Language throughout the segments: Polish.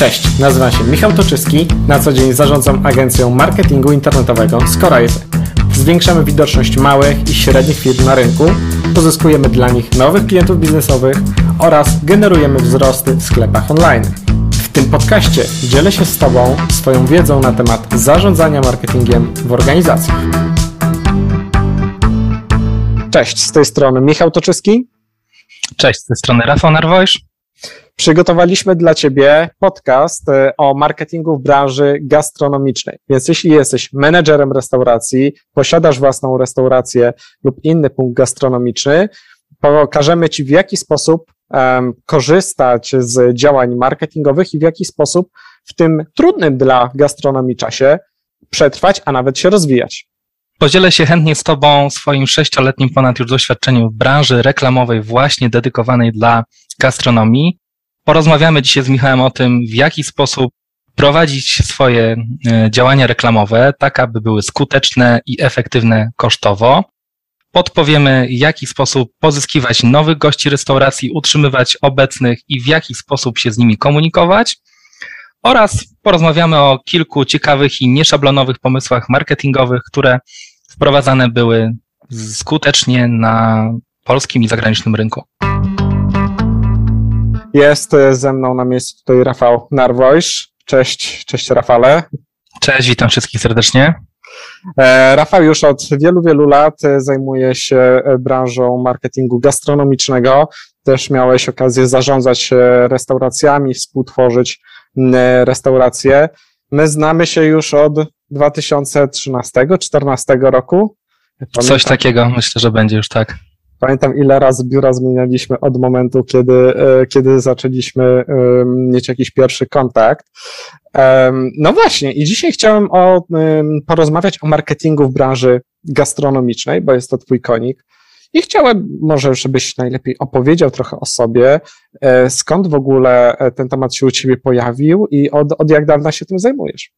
Cześć, nazywam się Michał Toczyski, na co dzień zarządzam agencją marketingu internetowego Scorise. Zwiększamy widoczność małych i średnich firm na rynku, pozyskujemy dla nich nowych klientów biznesowych oraz generujemy wzrosty w sklepach online. W tym podcaście dzielę się z Tobą swoją wiedzą na temat zarządzania marketingiem w organizacjach. Cześć, z tej strony Michał Toczyski. Cześć, z tej strony Rafał Narwojsz. Przygotowaliśmy dla Ciebie podcast e, o marketingu w branży gastronomicznej. Więc jeśli jesteś menedżerem restauracji, posiadasz własną restaurację lub inny punkt gastronomiczny, pokażemy Ci w jaki sposób um, korzystać z działań marketingowych i w jaki sposób w tym trudnym dla gastronomii czasie przetrwać, a nawet się rozwijać. Podzielę się chętnie z Tobą swoim sześcioletnim ponad już doświadczeniem w branży reklamowej właśnie dedykowanej dla gastronomii. Porozmawiamy dzisiaj z Michałem o tym, w jaki sposób prowadzić swoje e, działania reklamowe, tak aby były skuteczne i efektywne kosztowo. Podpowiemy, w jaki sposób pozyskiwać nowych gości restauracji, utrzymywać obecnych i w jaki sposób się z nimi komunikować. Oraz porozmawiamy o kilku ciekawych i nieszablonowych pomysłach marketingowych, które wprowadzane były skutecznie na polskim i zagranicznym rynku. Jest e, ze mną na miejscu tutaj Rafał Narwojsz. Cześć, cześć Rafale. Cześć, witam wszystkich serdecznie. E, Rafał już od wielu, wielu lat e, zajmuje się branżą marketingu gastronomicznego. Też miałeś okazję zarządzać restauracjami, współtworzyć restauracje. My znamy się już od 2013-2014 roku. Pamiętam, Coś takiego, myślę, że będzie już tak. Pamiętam, ile razy biura zmienialiśmy od momentu, kiedy, e, kiedy zaczęliśmy mieć jakiś pierwszy kontakt. No właśnie, i dzisiaj chciałem o, porozmawiać o marketingu w branży gastronomicznej, bo jest to Twój konik. I chciałem może, żebyś najlepiej opowiedział trochę o sobie, e, skąd w ogóle e, ten temat się u Ciebie pojawił i od, od jak dawna się tym zajmujesz.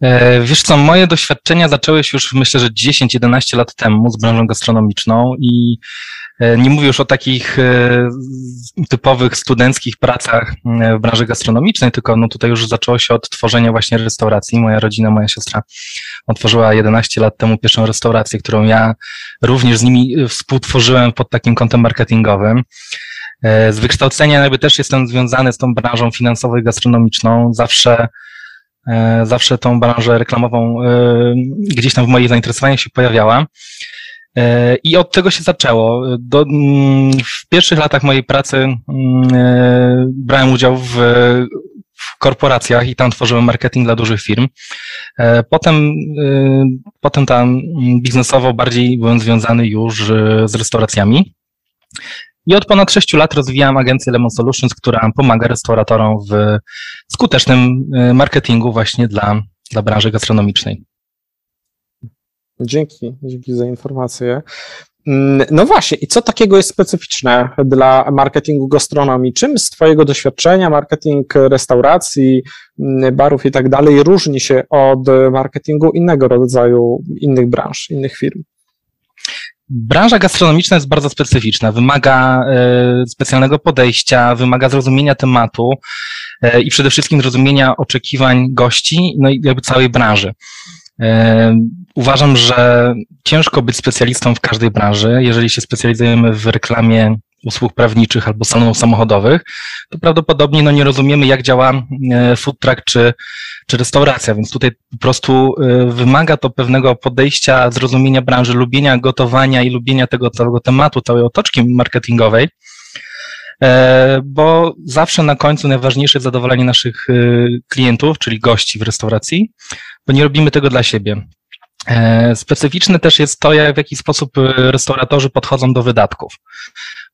E, wiesz co, moje doświadczenia zaczęły się już myślę, że 10-11 lat temu z branżą gastronomiczną i e, nie mówię już o takich e, typowych studenckich pracach w branży gastronomicznej, tylko no tutaj już zaczęło się od tworzenia właśnie restauracji. Moja rodzina, moja siostra otworzyła 11 lat temu pierwszą restaurację, którą ja również z nimi współtworzyłem pod takim kątem marketingowym. Z wykształcenia jakby też jestem związany z tą branżą finansową i gastronomiczną. Zawsze zawsze tą branżę reklamową e, gdzieś tam w moich zainteresowaniach się pojawiała. E, I od tego się zaczęło. Do, mm, w pierwszych latach mojej pracy mm, brałem udział w, w korporacjach i tam tworzyłem marketing dla dużych firm. Potem, potem tam biznesowo bardziej byłem związany już z restauracjami. I od ponad 6 lat rozwijam agencję Lemon Solutions, która pomaga restauratorom w skutecznym y, marketingu właśnie dla, dla branży gastronomicznej. Dzięki, dzięki za informację. Mm, no właśnie, i co takiego jest specyficzne dla marketingu gastronomii? Czym z Twojego doświadczenia marketing restauracji, mm, barów i tak dalej różni się od marketingu innego rodzaju, innych branż, innych firm? Branża gastronomiczna jest bardzo specyficzna, wymaga e, specjalnego podejścia, wymaga zrozumienia tematu e, i przede wszystkim zrozumienia oczekiwań gości, no i jakby całej branży. E, uważam, że ciężko być specjalistą w każdej branży. Jeżeli się specjalizujemy w reklamie usług prawniczych albo salonów samochodowych, to prawdopodobnie no, nie rozumiemy, jak działa food truck czy czy restauracja, więc tutaj po prostu y, wymaga to pewnego podejścia, zrozumienia branży, lubienia gotowania i lubienia tego całego tematu, całej otoczki marketingowej, e, bo zawsze na końcu najważniejsze jest zadowolenie naszych klientów, czyli gości w restauracji, bo nie robimy tego dla siebie. E, specyficzne też jest to, jak w jaki sposób restauratorzy podchodzą do wydatków.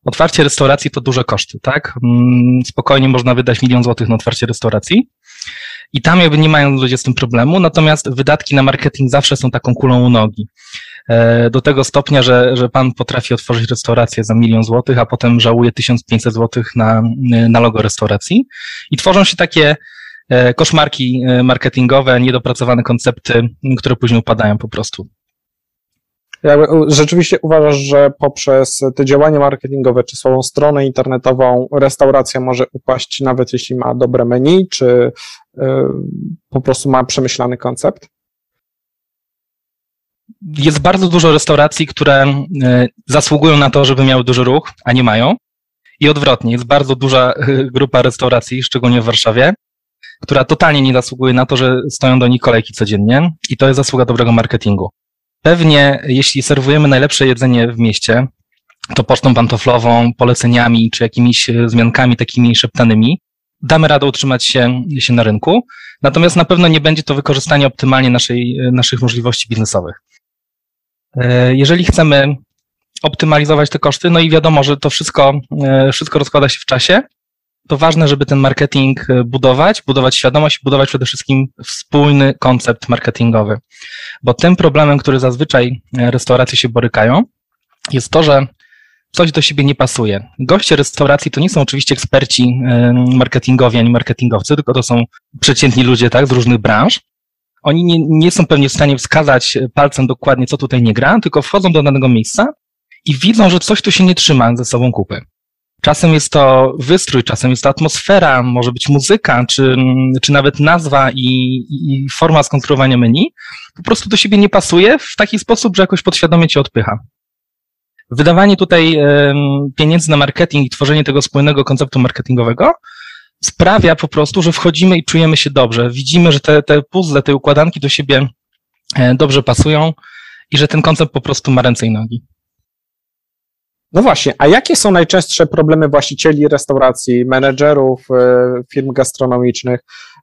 Otwarcie restauracji to duże koszty, tak? Mm, spokojnie można wydać milion złotych na otwarcie restauracji. I tam jakby nie mają ludzie z tym problemu, natomiast wydatki na marketing zawsze są taką kulą u nogi. E, do tego stopnia, że, że pan potrafi otworzyć restaurację za milion złotych, a potem żałuje 1500 złotych na, na logo restauracji. I tworzą się takie e, koszmarki e, marketingowe, niedopracowane koncepty, które później upadają po prostu. Rzeczywiście uważasz, że poprzez te działania marketingowe, czy swoją stronę internetową, restauracja może upaść, nawet jeśli ma dobre menu, czy po prostu ma przemyślany koncept? Jest bardzo dużo restauracji, które zasługują na to, żeby miały duży ruch, a nie mają. I odwrotnie, jest bardzo duża grupa restauracji, szczególnie w Warszawie, która totalnie nie zasługuje na to, że stoją do nich kolejki codziennie i to jest zasługa dobrego marketingu. Pewnie, jeśli serwujemy najlepsze jedzenie w mieście, to pocztą pantoflową, poleceniami czy jakimiś e, zmiankami takimi szeptanymi, damy radę utrzymać się, się na rynku. Natomiast na pewno nie będzie to wykorzystanie optymalnie naszej, e, naszych możliwości biznesowych. E, jeżeli chcemy optymalizować te koszty, no i wiadomo, że to wszystko, wszystko rozkłada się w czasie, to ważne, żeby ten marketing e, budować, budować świadomość, budować przede wszystkim wspólny koncept marketingowy. Bo tym problemem, który zazwyczaj e, restauracje się borykają, jest to, że coś do siebie nie pasuje. Goście restauracji to nie są oczywiście eksperci e, marketingowi ani marketingowcy, tylko to są przeciętni ludzie tak, z różnych branż. Oni nie, nie są pewnie w stanie wskazać palcem dokładnie, co tutaj nie gra, tylko wchodzą do danego miejsca i widzą, że coś tu się nie trzyma ze sobą kupy. Czasem jest to wystrój, czasem jest to atmosfera, może być muzyka, czy, czy nawet nazwa i, i forma skonstruowania menu. Po prostu do siebie nie pasuje w taki sposób, że jakoś podświadomie cię odpycha. Wydawanie tutaj pieniędzy na marketing i tworzenie tego spójnego konceptu marketingowego sprawia po prostu, że wchodzimy i czujemy się dobrze. Widzimy, że te, te puzzle, te układanki do siebie e, dobrze pasują i że ten koncept po prostu ma ręce i nogi. No właśnie, a jakie są najczęstsze problemy właścicieli restauracji, menedżerów e, firm gastronomicznych,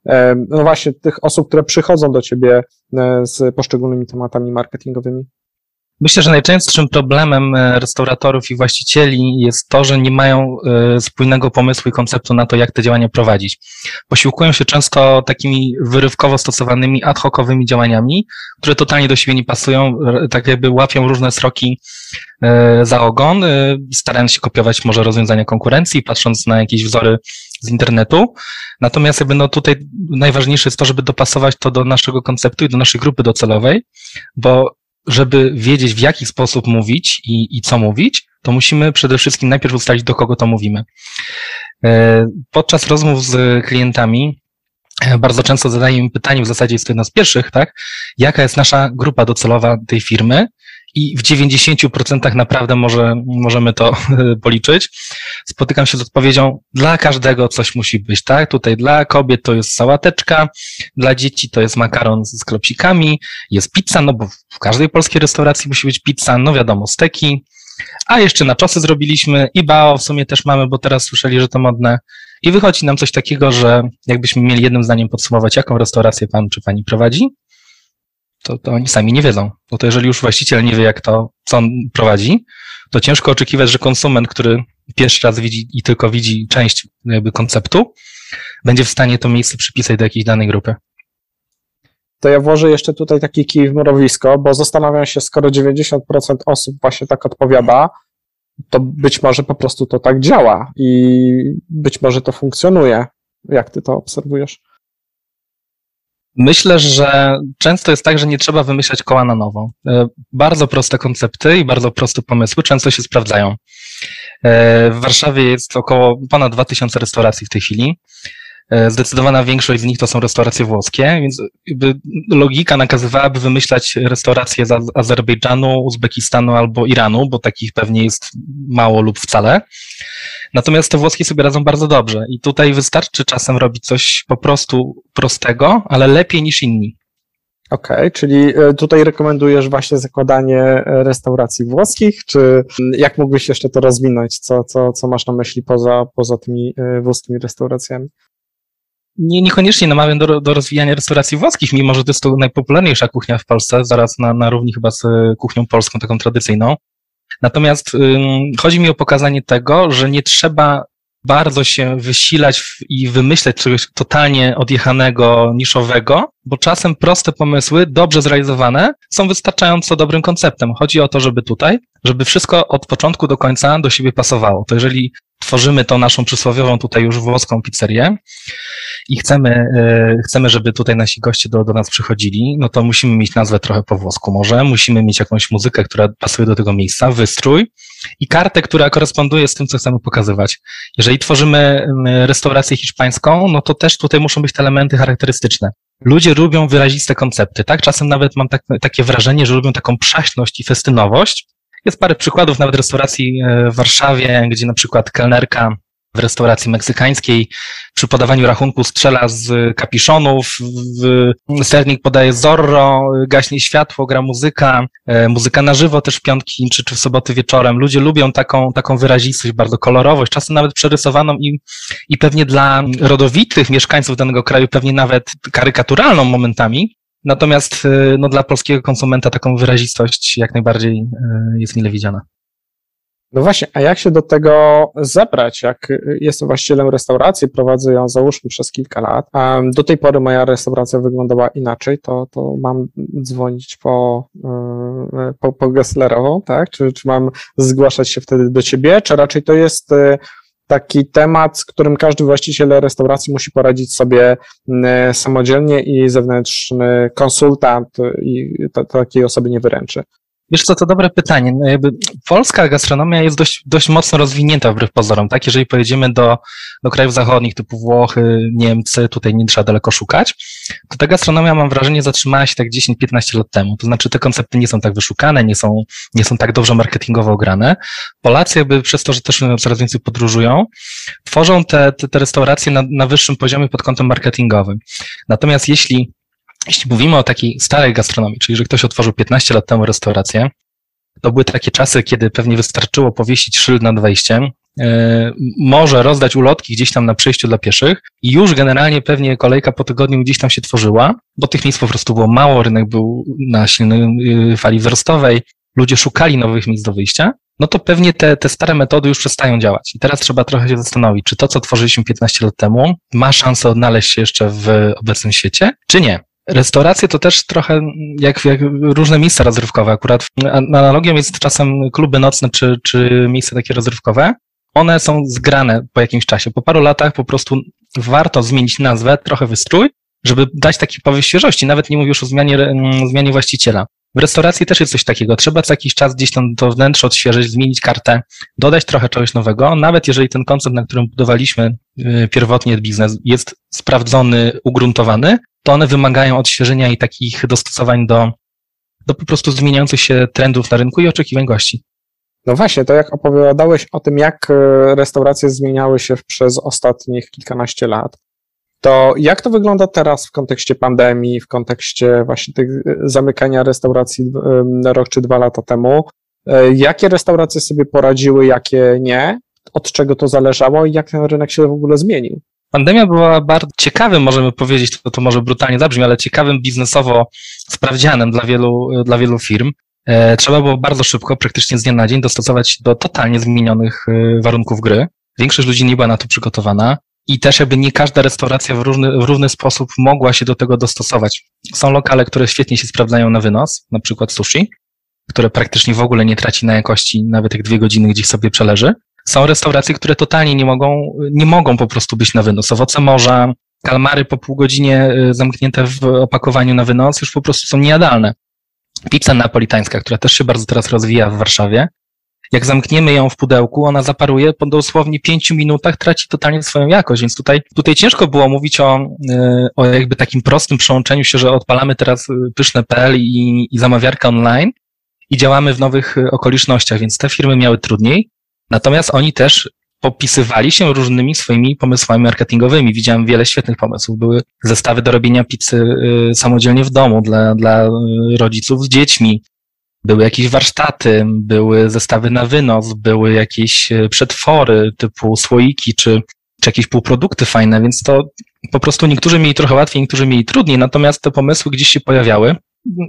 e, no właśnie tych osób, które przychodzą do ciebie e, z poszczególnymi tematami marketingowymi? Myślę, że najczęstszym problemem restauratorów i właścicieli jest to, że nie mają spójnego pomysłu i konceptu na to, jak te działania prowadzić. Posiłkują się często takimi wyrywkowo stosowanymi ad hocowymi działaniami, które totalnie do siebie nie pasują, tak jakby łapią różne sroki E, za ogon, e, starając się kopiować może rozwiązania konkurencji, patrząc na jakieś wzory z internetu. Natomiast jakby no tutaj najważniejsze jest to, żeby dopasować to do naszego konceptu i do naszej grupy docelowej, bo żeby wiedzieć w jaki sposób mówić i, i co mówić, to musimy przede wszystkim najpierw ustalić, do kogo to mówimy. E, podczas rozmów z klientami bardzo często zadaję im pytanie, w zasadzie jest to jedno z pierwszych, tak? Jaka jest nasza grupa docelowa tej firmy i w 90% naprawdę może, możemy to policzyć. Spotykam się z odpowiedzią, dla każdego coś musi być, tak? Tutaj dla kobiet to jest sałateczka, dla dzieci to jest makaron z klopsikami, jest pizza, no bo w każdej polskiej restauracji musi być pizza, no wiadomo, steki, a jeszcze na czosy zrobiliśmy i bao w sumie też mamy, bo teraz słyszeli, że to modne. I wychodzi nam coś takiego, że jakbyśmy mieli jednym zdaniem podsumować, jaką restaurację pan czy pani prowadzi, to, to oni sami nie wiedzą. No to jeżeli już właściciel nie wie, jak to, co on prowadzi, to ciężko oczekiwać, że konsument, który pierwszy raz widzi i tylko widzi część jakby konceptu, będzie w stanie to miejsce przypisać do jakiejś danej grupy. To ja włożę jeszcze tutaj taki kij w mrowisko, bo zastanawiam się, skoro 90% osób właśnie tak odpowiada, to być może po prostu to tak działa i być może to funkcjonuje. Jak ty to obserwujesz? Myślę, że często jest tak, że nie trzeba wymyślać koła na nowo. E, bardzo proste koncepty i bardzo proste pomysły często się sprawdzają. E, w Warszawie jest około ponad 2000 restauracji w tej chwili. E, zdecydowana większość z nich to są restauracje włoskie, więc logika nakazywałaby wymyślać restauracje z Azerbejdżanu, Uzbekistanu albo Iranu, bo takich pewnie jest mało lub wcale. Natomiast te włoskie sobie radzą bardzo dobrze i tutaj wystarczy czasem robić coś po prostu prostego, ale lepiej niż inni. Okej, okay, czyli e, tutaj rekomendujesz właśnie zakładanie e, restauracji włoskich, czy jak mógłbyś jeszcze to rozwinąć? Co, co, co masz na myśli poza, poza tymi włoskimi restauracjami? Nie, niekoniecznie namawiam do, do rozwijania restauracji włoskich, mimo że to jest to najpopularniejsza kuchnia w Polsce, zaraz na, na równi chyba z kuchnią polską, taką tradycyjną. Natomiast ym, chodzi mi o pokazanie tego, że nie trzeba bardzo się wysilać i wymyśleć czegoś totalnie odjechanego, niszowego, bo czasem proste pomysły, dobrze zrealizowane, są wystarczająco dobrym konceptem. Chodzi o to, żeby tutaj, żeby wszystko od początku do końca do siebie pasowało. To jeżeli tworzymy tą naszą przysłowiową tutaj już włoską pizzerię i chcemy, chcemy, żeby tutaj nasi goście do, do nas przychodzili, no to musimy mieć nazwę trochę po włosku może, musimy mieć jakąś muzykę, która pasuje do tego miejsca, wystrój i kartę, która koresponduje z tym, co chcemy pokazywać. Jeżeli tworzymy restaurację hiszpańską, no to też tutaj muszą być te elementy charakterystyczne. Ludzie lubią wyraziste koncepty, tak? Czasem nawet mam tak, takie wrażenie, że lubią taką przaśność i festynowość. Jest parę przykładów nawet restauracji e, w Warszawie, gdzie na przykład kelnerka w restauracji meksykańskiej przy podawaniu rachunku strzela z kapiszonów, sternik podaje Zorro, gaśnie światło, gra muzyka, e, muzyka na żywo też w piątki czy, czy w soboty wieczorem. Ludzie lubią taką, taką wyrazistość, bardzo kolorowość, czasem nawet przerysowaną i, i pewnie dla rodowitych mieszkańców danego kraju pewnie nawet karykaturalną momentami. Natomiast e, no, dla polskiego konsumenta taką wyrazistość jak najbardziej e, jest mile widziana. No właśnie, a jak się do tego zebrać? Jak jestem właścicielem restauracji, prowadzę ją załóżmy przez kilka lat, do tej pory moja restauracja wyglądała inaczej, to, to mam dzwonić po, po, po Gesslerową, tak? Czy, czy mam zgłaszać się wtedy do ciebie, czy raczej to jest taki temat, z którym każdy właściciel restauracji musi poradzić sobie e, samodzielnie i zewnętrzny konsultant i takiej osoby nie wyręczy. Wiesz co, to dobre pytanie. No jakby polska gastronomia jest dość, dość mocno rozwinięta wbrew pozorom, tak? Jeżeli pojedziemy do, do krajów zachodnich typu Włochy, Niemcy, tutaj nie trzeba daleko szukać, to ta gastronomia, mam wrażenie, zatrzymała się tak 10-15 lat temu. To znaczy te koncepty nie są tak wyszukane, nie są, nie są tak dobrze marketingowo ograne. Polacy jakby przez to, że też coraz więcej podróżują, tworzą te, te, te restauracje na, na wyższym poziomie pod kątem marketingowym. Natomiast jeśli jeśli mówimy o takiej starej gastronomii, czyli że ktoś otworzył 15 lat temu restaurację, to były takie czasy, kiedy pewnie wystarczyło powiesić szyld nad wejściem, e, może rozdać ulotki gdzieś tam na przejściu dla pieszych i już generalnie pewnie kolejka po tygodniu gdzieś tam się tworzyła, bo tych miejsc po prostu było mało, rynek był na silnej y, fali wzrostowej, ludzie szukali nowych miejsc do wyjścia, no to pewnie te, te stare metody już przestają działać. I teraz trzeba trochę się zastanowić, czy to, co tworzyliśmy 15 lat temu, ma szansę odnaleźć się jeszcze w obecnym świecie, czy nie. Restauracje to też trochę jak, jak różne miejsca rozrywkowe. Akurat analogią jest czasem kluby nocne czy, czy miejsca takie rozrywkowe. One są zgrane po jakimś czasie. Po paru latach po prostu warto zmienić nazwę, trochę wystrój, żeby dać taki powiew świeżości. Nawet nie mówię już o zmianie, mm, zmianie właściciela. W restauracji też jest coś takiego. Trzeba co jakiś czas gdzieś tam to wnętrze odświeżyć, zmienić kartę, dodać trochę czegoś nowego. Nawet jeżeli ten koncept, na którym budowaliśmy y, pierwotnie biznes, jest sprawdzony, ugruntowany, to one wymagają odświeżenia i takich dostosowań do, do po prostu zmieniających się trendów na rynku i oczekiwań gości. No właśnie, to jak opowiadałeś o tym, jak e, restauracje zmieniały się przez ostatnich kilkanaście lat, to jak to wygląda teraz w kontekście pandemii, w kontekście właśnie tych e, zamykania restauracji rok czy dwa lata temu? E, jakie restauracje sobie poradziły, jakie nie? Od czego to zależało i jak ten rynek się w ogóle zmienił? Pandemia była bardzo ciekawym, możemy powiedzieć, to, to może brutalnie zabrzmi, ale ciekawym biznesowo sprawdzianem dla wielu, dla wielu firm. E, trzeba było bardzo szybko, praktycznie z dnia na dzień, dostosować do totalnie zmienionych e, warunków gry. Większość ludzi nie była na to przygotowana i też jakby nie każda restauracja w równy, w równy sposób mogła się do tego dostosować. Są lokale, które świetnie się sprawdzają na wynos, na przykład sushi, które praktycznie w ogóle nie traci na jakości nawet jak dwie godziny gdzieś sobie przeleży. Są restauracje, które totalnie nie mogą, nie mogą po prostu być na wynos. Owoce morza, kalmary po pół godzinie y, zamknięte w opakowaniu na wynos już po prostu są niejadalne. Pizza napolitańska, która też się bardzo teraz rozwija w Warszawie. Jak zamkniemy ją w pudełku, ona zaparuje, po dosłownie pięciu minutach traci totalnie swoją jakość, więc tutaj, tutaj ciężko było mówić o, y, o jakby takim prostym przełączeniu się, że odpalamy teraz y, pyszne.pl i, i zamawiarkę online i działamy w nowych okolicznościach, więc te firmy miały trudniej. Natomiast oni też popisywali się różnymi swoimi pomysłami marketingowymi. Widziałem wiele świetnych pomysłów. Były zestawy do robienia pizzy samodzielnie w domu dla, dla rodziców z dziećmi. Były jakieś warsztaty, były zestawy na wynos, były jakieś y, przetwory typu słoiki czy, czy jakieś półprodukty fajne, więc to po prostu niektórzy mieli trochę łatwiej, niektórzy mieli trudniej, natomiast te pomysły gdzieś się pojawiały.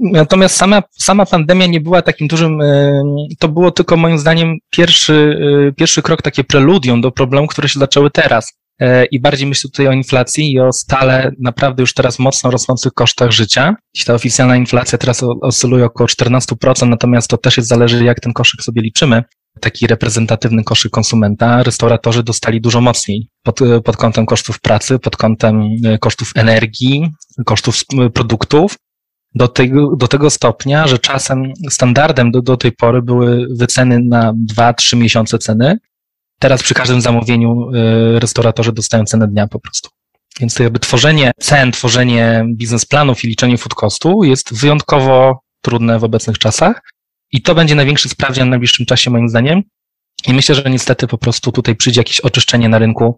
Natomiast sama, sama pandemia nie była takim dużym, e, to było tylko moim zdaniem pierwszy, e, pierwszy krok, takie preludium do problemów, które się zaczęły teraz. E, I bardziej myślę tutaj o inflacji i o stale naprawdę już teraz mocno rosnących kosztach życia. Ta oficjalna inflacja teraz oscyluje około 14%, natomiast to też jest zależy, jak ten koszyk sobie liczymy. taki reprezentatywny koszyk konsumenta, restauratorzy dostali dużo mocniej pod, pod kątem kosztów pracy, pod kątem e, kosztów energii, kosztów produktów, do tego, do tego stopnia, że czasem standardem do, do tej pory były wyceny na 2-3 miesiące ceny. Teraz przy każdym zamówieniu e, restauratorzy dostają cenę dnia po prostu. Więc to jakby tworzenie cen, tworzenie biznesplanów i liczenie food costu jest wyjątkowo trudne w obecnych czasach. I to będzie największy sprawdzian w najbliższym czasie, moim zdaniem. I myślę, że niestety po prostu tutaj przyjdzie jakieś oczyszczenie na rynku,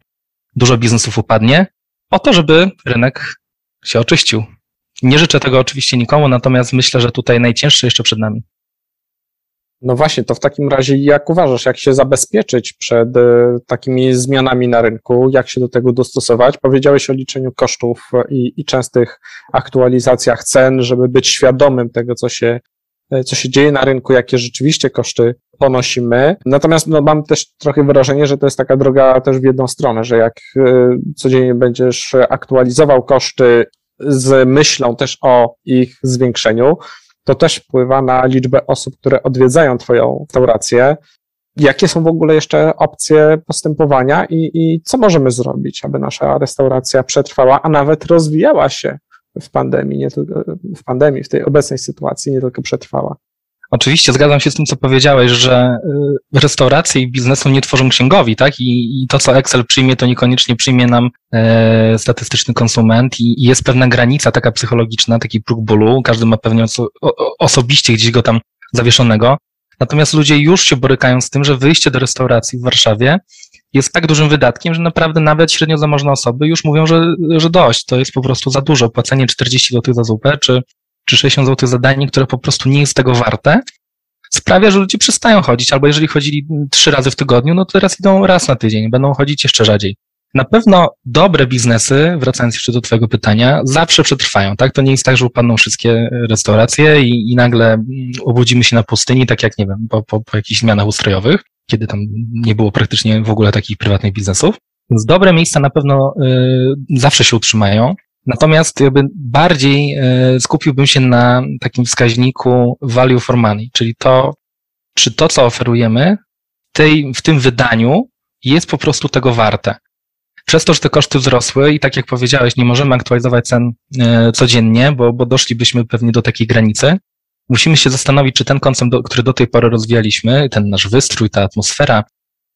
dużo biznesów upadnie, po to, żeby rynek się oczyścił. Nie życzę tego oczywiście nikomu, natomiast myślę, że tutaj najcięższe jeszcze przed nami. No właśnie, to w takim razie jak uważasz, jak się zabezpieczyć przed e, takimi zmianami na rynku, jak się do tego dostosować? Powiedziałeś o liczeniu kosztów i, i częstych aktualizacjach cen, żeby być świadomym tego, co się, e, co się dzieje na rynku, jakie rzeczywiście koszty ponosimy. Natomiast no, mam też trochę wrażenie, że to jest taka droga też w jedną stronę, że jak e, codziennie będziesz aktualizował koszty z myślą też o ich zwiększeniu, to też wpływa na liczbę osób, które odwiedzają Twoją restaurację. Jakie są w ogóle jeszcze opcje postępowania i, i co możemy zrobić, aby nasza restauracja przetrwała, a nawet rozwijała się w pandemii, nie tylko w pandemii, w tej obecnej sytuacji, nie tylko przetrwała? Oczywiście zgadzam się z tym, co powiedziałeś, że y, restauracje i biznesu nie tworzą księgowi, tak? I, i to, co Excel przyjmie, to niekoniecznie przyjmie nam e, statystyczny konsument i, i, jest pewna granica taka psychologiczna, taki próg bólu. Każdy ma pewnie oso, o, osobiście gdzieś go tam zawieszonego. Natomiast ludzie już się borykają z tym, że wyjście do restauracji w Warszawie jest tak dużym wydatkiem, że naprawdę nawet średnio zamożne osoby już mówią, że, że dość, to jest po prostu za dużo. Płacenie 40 zł za zupę, czy czy 60 zł za danie, które po prostu nie jest tego warte, sprawia, że ludzie przestają chodzić, albo jeżeli chodzili trzy razy w tygodniu, no to teraz idą raz na tydzień, będą chodzić jeszcze rzadziej. Na pewno dobre biznesy, wracając jeszcze do Twojego pytania, zawsze przetrwają, tak? To nie jest tak, że upadną wszystkie restauracje i, i nagle mm, obudzimy się na pustyni, tak jak, nie wiem, po, po, po jakichś zmianach ustrojowych, kiedy tam nie było praktycznie w ogóle takich prywatnych biznesów. Więc dobre miejsca na pewno y, zawsze się utrzymają. Natomiast jakby bardziej e, skupiłbym się na takim wskaźniku value for money, czyli to, czy to, co oferujemy tej, w tym wydaniu jest po prostu tego warte. Przez to, że te koszty wzrosły i tak jak powiedziałeś, nie możemy aktualizować cen e, codziennie, bo, bo doszlibyśmy pewnie do takiej granicy. Musimy się zastanowić, czy ten koncept, który do tej pory rozwijaliśmy, ten nasz wystrój, ta atmosfera,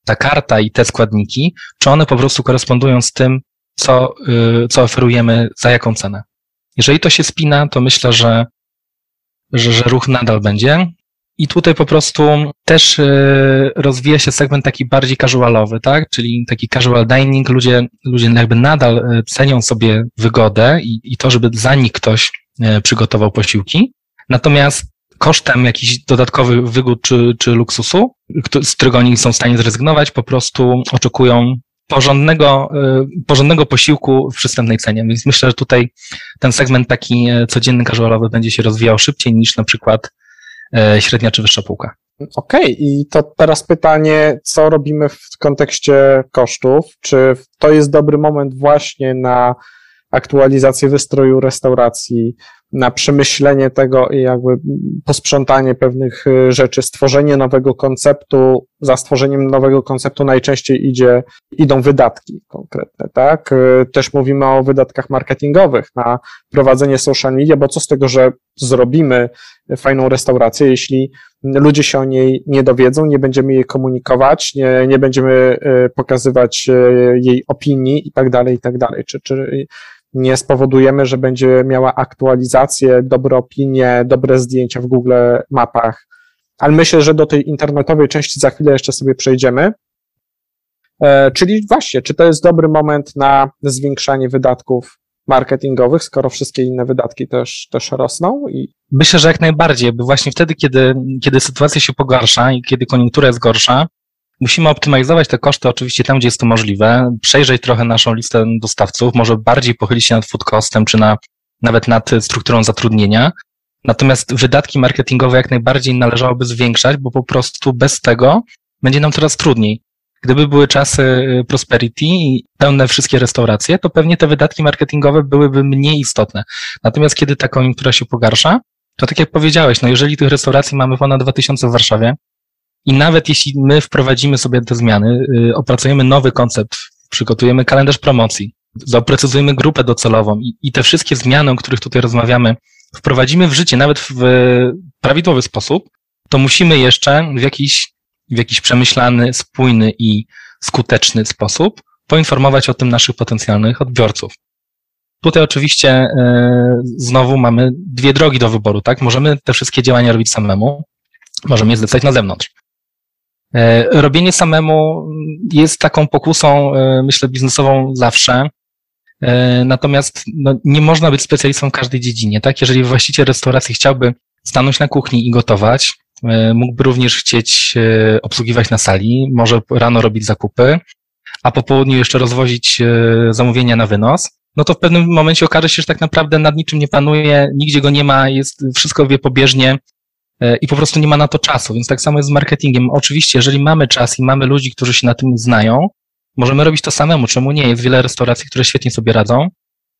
ta karta i te składniki, czy one po prostu korespondują z tym, co, y, co oferujemy, za jaką cenę. Jeżeli to się spina, to myślę, że, że, że ruch nadal będzie. I tutaj po prostu też y, rozwija się segment taki bardziej casualowy, tak? Czyli taki casual dining. Ludzie, ludzie jakby nadal y, cenią sobie wygodę i, i to, żeby za nich ktoś przygotował posiłki. Natomiast kosztem jakichś dodatkowych wygód czy, czy luksusu, z którego oni są w stanie zrezygnować, po prostu oczekują porządnego, y, porządnego posiłku w przystępnej cenie. Więc myślę, że tutaj ten segment taki e, codzienny, casualowy będzie się rozwijał szybciej niż na przykład e, średnia czy wyższa półka. Okej, okay. i to teraz pytanie, co robimy w kontekście kosztów? Czy to jest dobry moment właśnie na aktualizację wystroju restauracji, na przemyślenie tego i jakby posprzątanie pewnych y, rzeczy, stworzenie nowego konceptu. Za stworzeniem nowego konceptu najczęściej idzie, idą wydatki konkretne, tak? Y, też mówimy o wydatkach marketingowych na prowadzenie social media, bo co z tego, że zrobimy fajną restaurację, jeśli ludzie się o niej nie dowiedzą, nie będziemy jej komunikować, nie, nie będziemy y, pokazywać jej opinii i tak dalej, i tak dalej. Czy, czy nie spowodujemy, że będzie miała aktualizację, dobre opinie, dobre zdjęcia w Google Mapach. Ale myślę, że do tej internetowej części za chwilę jeszcze sobie przejdziemy. E, czyli właśnie, czy to jest dobry moment na zwiększanie wydatków marketingowych, skoro wszystkie inne wydatki też, też rosną? I... Myślę, że jak najbardziej, bo właśnie wtedy, kiedy, kiedy sytuacja się pogarsza i kiedy koniunktura jest gorsza, Musimy optymalizować te koszty oczywiście tam, gdzie jest to możliwe, przejrzeć trochę naszą listę dostawców, może bardziej pochylić się nad food costem, czy na, nawet nad strukturą zatrudnienia. Natomiast wydatki marketingowe jak najbardziej należałoby zwiększać, bo po prostu bez tego będzie nam coraz trudniej. Gdyby były czasy y, prosperity i pełne wszystkie restauracje, to pewnie te wydatki marketingowe byłyby mniej istotne. Natomiast kiedy ta koniunktura się pogarsza, to tak jak powiedziałeś, no jeżeli tych restauracji mamy ponad 2000 w Warszawie, I nawet jeśli my wprowadzimy sobie te zmiany, y, opracujemy nowy koncept, przygotujemy kalendarz promocji, doprecyzujemy grupę docelową i, i te wszystkie zmiany, o których tutaj rozmawiamy, wprowadzimy w życie nawet w prawidłowy sposób, to musimy jeszcze w jakiś, w jakiś przemyślany, spójny i skuteczny sposób poinformować o tym naszych potencjalnych odbiorców. Tutaj oczywiście e, znowu mamy dwie drogi do wyboru, tak? Możemy te wszystkie działania robić samemu, możemy je zlecać na zewnątrz. E, robienie samemu jest taką pokusą, e, myślę, biznesową zawsze. Natomiast no, nie można być specjalistą w każdej dziedzinie, tak? Jeżeli właściciel restauracji chciałby stanąć na kuchni i gotować, mógłby również chcieć obsługiwać na sali, może rano robić zakupy, a po południu jeszcze rozwozić zamówienia na wynos, no to w pewnym momencie okaże się, że tak naprawdę nad niczym nie panuje, nigdzie go nie ma, jest, wszystko wie pobieżnie e, i po prostu nie ma na to czasu. Więc tak samo jest z marketingiem. Oczywiście, jeżeli mamy czas i mamy ludzi, którzy się na tym znają, możemy robić to samemu. Czemu nie? Jest wiele restauracji, które świetnie sobie radzą,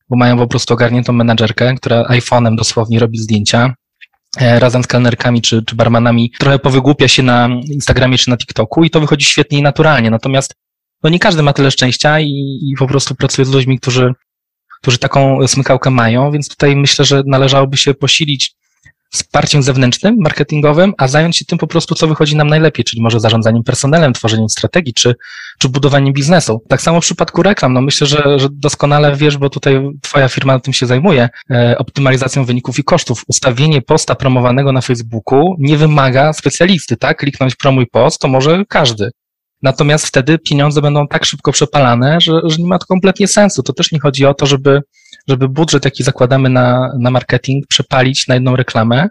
bo mają po prostu ogarniętą menadżerkę, która iPhone'em dosłownie robi zdjęcia, e, razem z kelnerkami czy, czy barmanami trochę powygłupia się na Instagramie czy na TikToku i to wychodzi świetnie i naturalnie. Natomiast no nie każdy ma tyle szczęścia i, i po prostu pracuje z ludźmi, którzy którzy taką smykałkę mają, więc tutaj myślę, że należałoby się posilić wsparciem zewnętrznym, marketingowym, a zająć się tym po prostu, co wychodzi nam najlepiej, czyli może zarządzaniem personelem, tworzeniem strategii, czy, czy budowaniem biznesu. Tak samo w przypadku reklam, no myślę, że, że doskonale wiesz, bo tutaj twoja firma tym się zajmuje, e, optymalizacją wyników i kosztów. Ustawienie posta promowanego na Facebooku nie wymaga specjalisty, tak? Kliknąć promuj post, to może każdy. Natomiast wtedy pieniądze będą tak szybko przepalane, że, że nie ma to kompletnie sensu. To też nie chodzi o to, żeby, żeby budżet, jaki zakładamy na, na marketing, przepalić na jedną reklamę.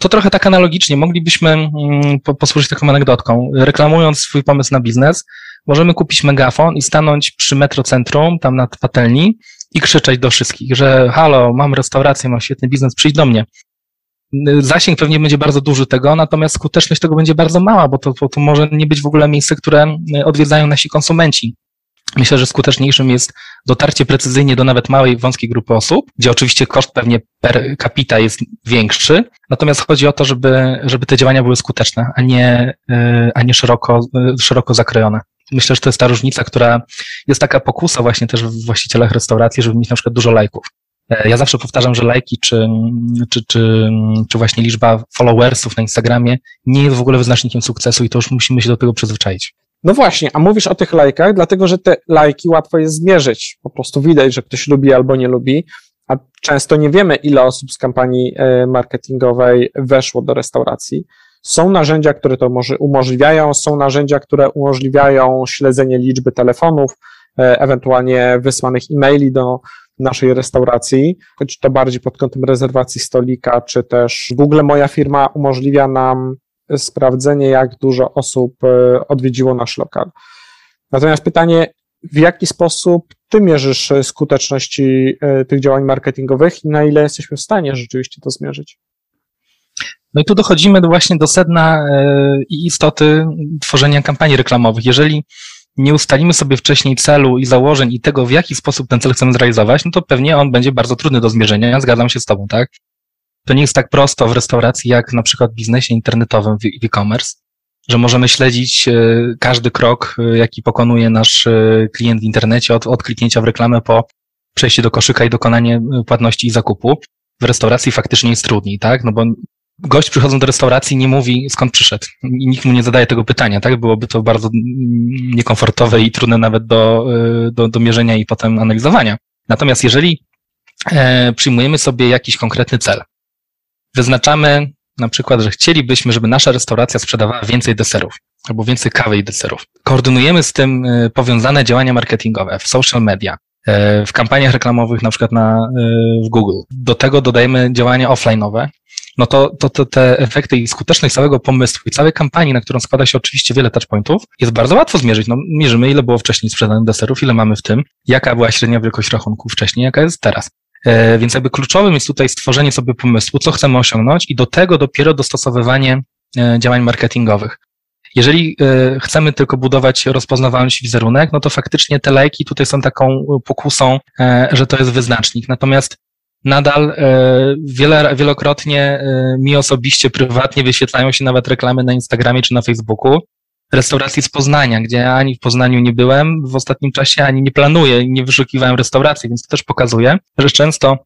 To trochę tak analogicznie. Moglibyśmy mm, posłużyć taką anegdotką. Reklamując swój pomysł na biznes, możemy kupić megafon i stanąć przy metrocentrum, tam nad patelni i krzyczeć do wszystkich, że halo, mam restaurację, mam świetny biznes, przyjdź do mnie zasięg pewnie będzie bardzo duży tego, natomiast skuteczność tego będzie bardzo mała, bo to, to, to może nie być w ogóle miejsce, które e, odwiedzają nasi konsumenci. Myślę, że skuteczniejszym jest dotarcie precyzyjnie do nawet małej, wąskiej grupy osób, gdzie oczywiście koszt pewnie per capita jest większy, natomiast chodzi o to, żeby, żeby te działania były skuteczne, a nie, e, a nie szeroko, e, szeroko zakrojone. Myślę, że to jest ta różnica, która jest taka pokusa właśnie też w właścicielach restauracji, żeby mieć na przykład dużo lajków. E, ja zawsze powtarzam, że lajki czy, czy, czy, czy właśnie liczba followersów na Instagramie nie jest w ogóle wyznacznikiem sukcesu i to już musimy się do tego przyzwyczaić. No właśnie, a mówisz o tych lajkach, dlatego że te lajki łatwo jest zmierzyć. Po prostu widać, że ktoś lubi albo nie lubi, a często nie wiemy, ile osób z kampanii e, marketingowej weszło do restauracji. Są narzędzia, które to umożliwiają, są narzędzia, które umożliwiają śledzenie liczby telefonów, e, ewentualnie wysłanych e-maili do, naszej restauracji, choć to bardziej pod kątem rezerwacji stolika, czy też Google Moja Firma umożliwia nam sprawdzenie, jak dużo osób e, odwiedziło nasz lokal. Natomiast pytanie, w jaki sposób ty mierzysz skuteczności e, tych działań marketingowych i na ile jesteśmy w stanie rzeczywiście to zmierzyć? No i tu dochodzimy właśnie do sedna e, i istoty tworzenia kampanii reklamowych. Jeżeli nie ustalimy sobie wcześniej celu i założeń i tego, w jaki sposób ten cel chcemy zrealizować, no to pewnie on będzie bardzo trudny do zmierzenia. Zgadzam się z Tobą, tak? To nie jest tak prosto w restauracji, jak na przykład w biznesie internetowym w e-commerce, że możemy śledzić e, każdy krok, e, jaki pokonuje nasz e, klient w internecie, od, od kliknięcia w reklamę po przejście do koszyka i dokonanie płatności i zakupu. W restauracji faktycznie jest trudniej, tak? No bo gość przychodząc do restauracji nie mówi skąd przyszedł i nikt mu nie zadaje tego pytania, tak? Byłoby to bardzo niekomfortowe i trudne nawet do, y, do, do mierzenia i potem analizowania. Natomiast jeżeli e, przyjmujemy sobie jakiś konkretny cel, wyznaczamy na przykład, że chcielibyśmy, żeby nasza restauracja sprzedawała więcej deserów albo więcej kawy i deserów. Koordynujemy z tym y, powiązane działania marketingowe w social media, e, w kampaniach reklamowych, na przykład na, w Google. Do tego dodajemy działania offline'owe, no to, to, to te efekty i skuteczność całego pomysłu i całej kampanii, na którą składa się oczywiście wiele touchpointów, jest bardzo łatwo zmierzyć. No, mierzymy, ile było wcześniej sprzedanych deserów, ile mamy w tym, jaka była średnia wielkość rachunku wcześniej, jaka jest teraz. E, więc jakby kluczowym jest tutaj stworzenie sobie pomysłu, co chcemy osiągnąć i do tego dopiero dostosowywanie e, działań marketingowych. Jeżeli e, chcemy tylko budować rozpoznawalność wizerunek, no to faktycznie te lajki tutaj są taką pokusą, e, że to jest wyznacznik. Natomiast nadal wiele, wielokrotnie mi osobiście, prywatnie wyświetlają się nawet reklamy na Instagramie czy na Facebooku restauracji z Poznania, gdzie ani w Poznaniu nie byłem w ostatnim czasie, ani nie planuję, nie wyszukiwałem restauracji, więc to też pokazuje, że często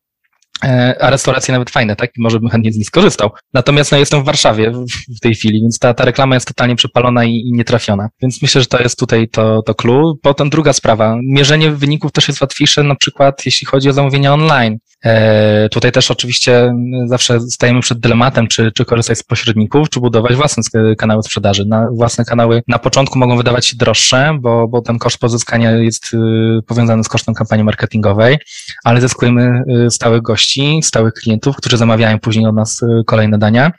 E, a restauracje nawet fajne, tak? I może bym chętnie z nich skorzystał. Natomiast no, jestem w Warszawie w tej chwili, więc ta, ta reklama jest totalnie przepalona i, i nietrafiona. Więc myślę, że to jest tutaj to, to clue. Potem druga sprawa. Mierzenie wyników też jest łatwiejsze, na przykład jeśli chodzi o zamówienia online. E, tutaj też oczywiście zawsze stajemy przed dylematem, czy, czy korzystać z pośredników, czy budować własne kanały sprzedaży. Na, własne kanały na początku mogą wydawać się droższe, bo, bo ten koszt pozyskania jest y, powiązany z kosztem kampanii marketingowej, ale zyskujemy y, stałych gości, stałych klientów, którzy zamawiają później od nas y, kolejne dania.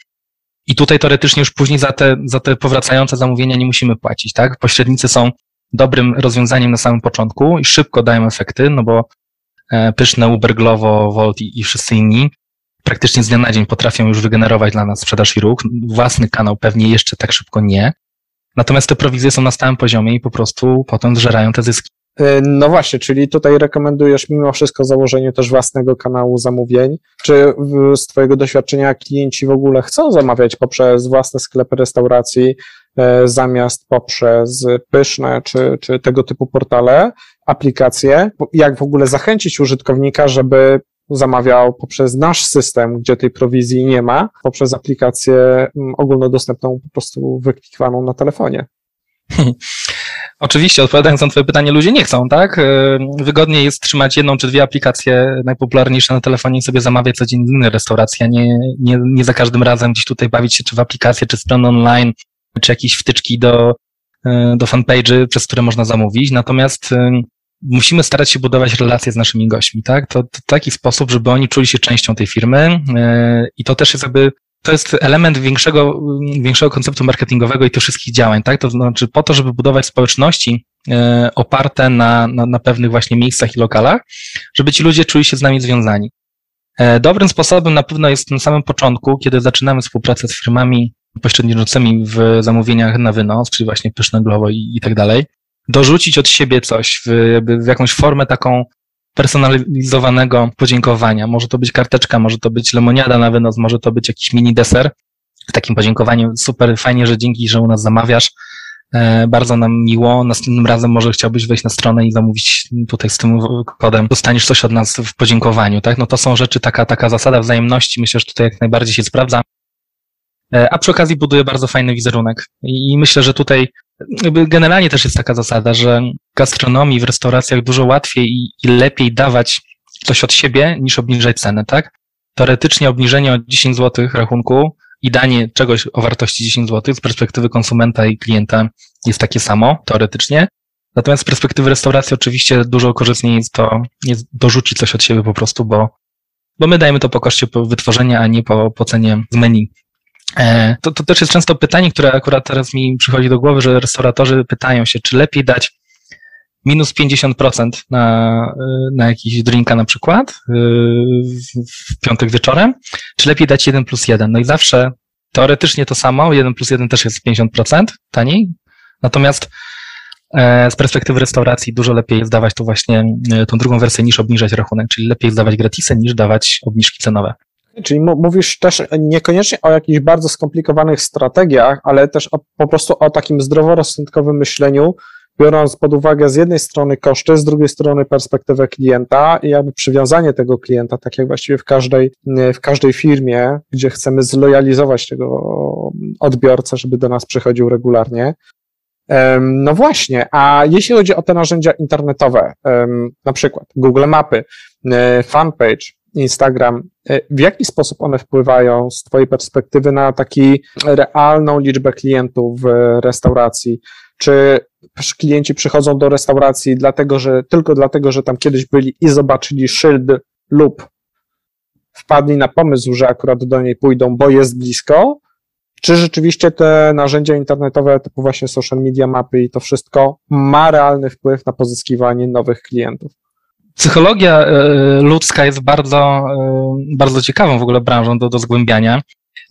I tutaj teoretycznie już później za te, za te powracające zamówienia nie musimy płacić, tak? Pośrednicy są dobrym rozwiązaniem na samym początku i szybko dają efekty, no bo pyszne Uber, Glovo, Volt i, i wszyscy inni praktycznie z dnia na dzień potrafią już wygenerować dla nas sprzedaż i ruch. Własny kanał pewnie jeszcze tak szybko nie. Natomiast te prowizje są na stałym poziomie i po prostu potem zżerają te zyski. E, no właśnie, czyli tutaj rekomendujesz mimo wszystko założenie też własnego kanału zamówień. Czy z Twojego doświadczenia klienci w ogóle chcą zamawiać poprzez własne sklepy restauracji, e, zamiast poprzez pyszne czy, czy tego typu portale? aplikację, jak w ogóle zachęcić użytkownika, żeby zamawiał poprzez nasz system, gdzie tej prowizji nie ma, poprzez aplikację ogólnodostępną, po prostu wyklikiwaną na telefonie. Oczywiście, odpowiadając na Twoje pytanie, ludzie nie chcą, tak? E, wygodniej jest trzymać jedną czy dwie aplikacje najpopularniejsze na telefonie i sobie zamawiać codziennie restauracji, a nie, nie, nie za każdym razem gdzieś tutaj bawić się czy w aplikację, czy strony online, czy jakieś wtyczki do, e, do fanpage'y, przez które można zamówić. Natomiast e, musimy starać się budować relacje z naszymi gośćmi, tak? To, to taki sposób, żeby oni czuli się częścią tej firmy yy, i to też jest jakby to jest element większego, większego konceptu marketingowego i tych wszystkich działań, tak? To znaczy po to, żeby budować społeczności oparte na, na, na pewnych właśnie miejscach i lokalach, żeby ci ludzie czuli się z nami związani. Dobrym sposobem na pewno jest na samym początku, kiedy zaczynamy współpracę z firmami pośredniczącymi w zamówieniach na wynos, czyli właśnie pyszne glowo i, i tak dalej, dorzucić od siebie coś w, w jakąś formę taką personalizowanego podziękowania. Może to być karteczka, może to być lemoniada na wynos, może to być jakiś mini deser. Takim podziękowaniu super, fajnie, że dzięki, że u nas zamawiasz. E, bardzo nam miło. Następnym razem może chciałbyś wejść na stronę i zamówić tutaj z tym kodem. Dostaniesz coś od nas w podziękowaniu, tak? No to są rzeczy, taka, taka zasada wzajemności. Myślę, że tutaj jak najbardziej się sprawdza. E, a przy okazji buduje bardzo fajny wizerunek. I myślę, że tutaj generalnie też jest taka zasada, że w gastronomii, w restauracjach dużo łatwiej i, i lepiej dawać coś od siebie niż obniżać cenę, tak? Teoretycznie obniżenie o 10 zł rachunku i danie czegoś o wartości 10 zł z perspektywy konsumenta i klienta jest takie samo, teoretycznie. Natomiast z perspektywy restauracji oczywiście dużo korzystniej jest to, jest dorzucić coś od siebie po prostu, bo, bo my dajemy to po koszcie wytworzenia, a nie po, po cenie z menu. E, to, to też jest często pytanie, które akurat teraz mi przychodzi do głowy, że restauratorzy pytają się, czy lepiej dać minus 50% na, na jakiś drinka na przykład y, w piątek wieczorem, czy lepiej dać 1 plus 1. No i zawsze teoretycznie to samo, 1 plus 1 też jest 50% taniej, natomiast e, z perspektywy restauracji dużo lepiej jest dawać tu właśnie e, tą drugą wersję niż obniżać rachunek, czyli lepiej jest dawać gratisy niż dawać obniżki cenowe. Czyli mówisz też niekoniecznie o jakichś bardzo skomplikowanych strategiach, ale też o, po prostu o takim zdroworozsądkowym myśleniu, biorąc pod uwagę z jednej strony koszty, z drugiej strony perspektywę klienta i jakby przywiązanie tego klienta, tak jak właściwie w każdej, w każdej firmie, gdzie chcemy zlojalizować tego odbiorcę, żeby do nas przychodził regularnie. No właśnie, a jeśli chodzi o te narzędzia internetowe, na przykład Google Mapy, e, fanpage, Instagram, e, w jaki sposób one wpływają z Twojej perspektywy na taki realną liczbę klientów w restauracji? Czy klienci przychodzą do restauracji dlatego, że tylko dlatego, że tam kiedyś byli i zobaczyli szyld lub wpadli na pomysł, że akurat do niej pójdą, bo jest blisko? Czy rzeczywiście te narzędzia internetowe, typu właśnie social media mapy i to wszystko ma realny wpływ na pozyskiwanie nowych klientów? Psychologia e, ludzka jest bardzo, e, bardzo ciekawą w ogóle branżą do, do zgłębiania.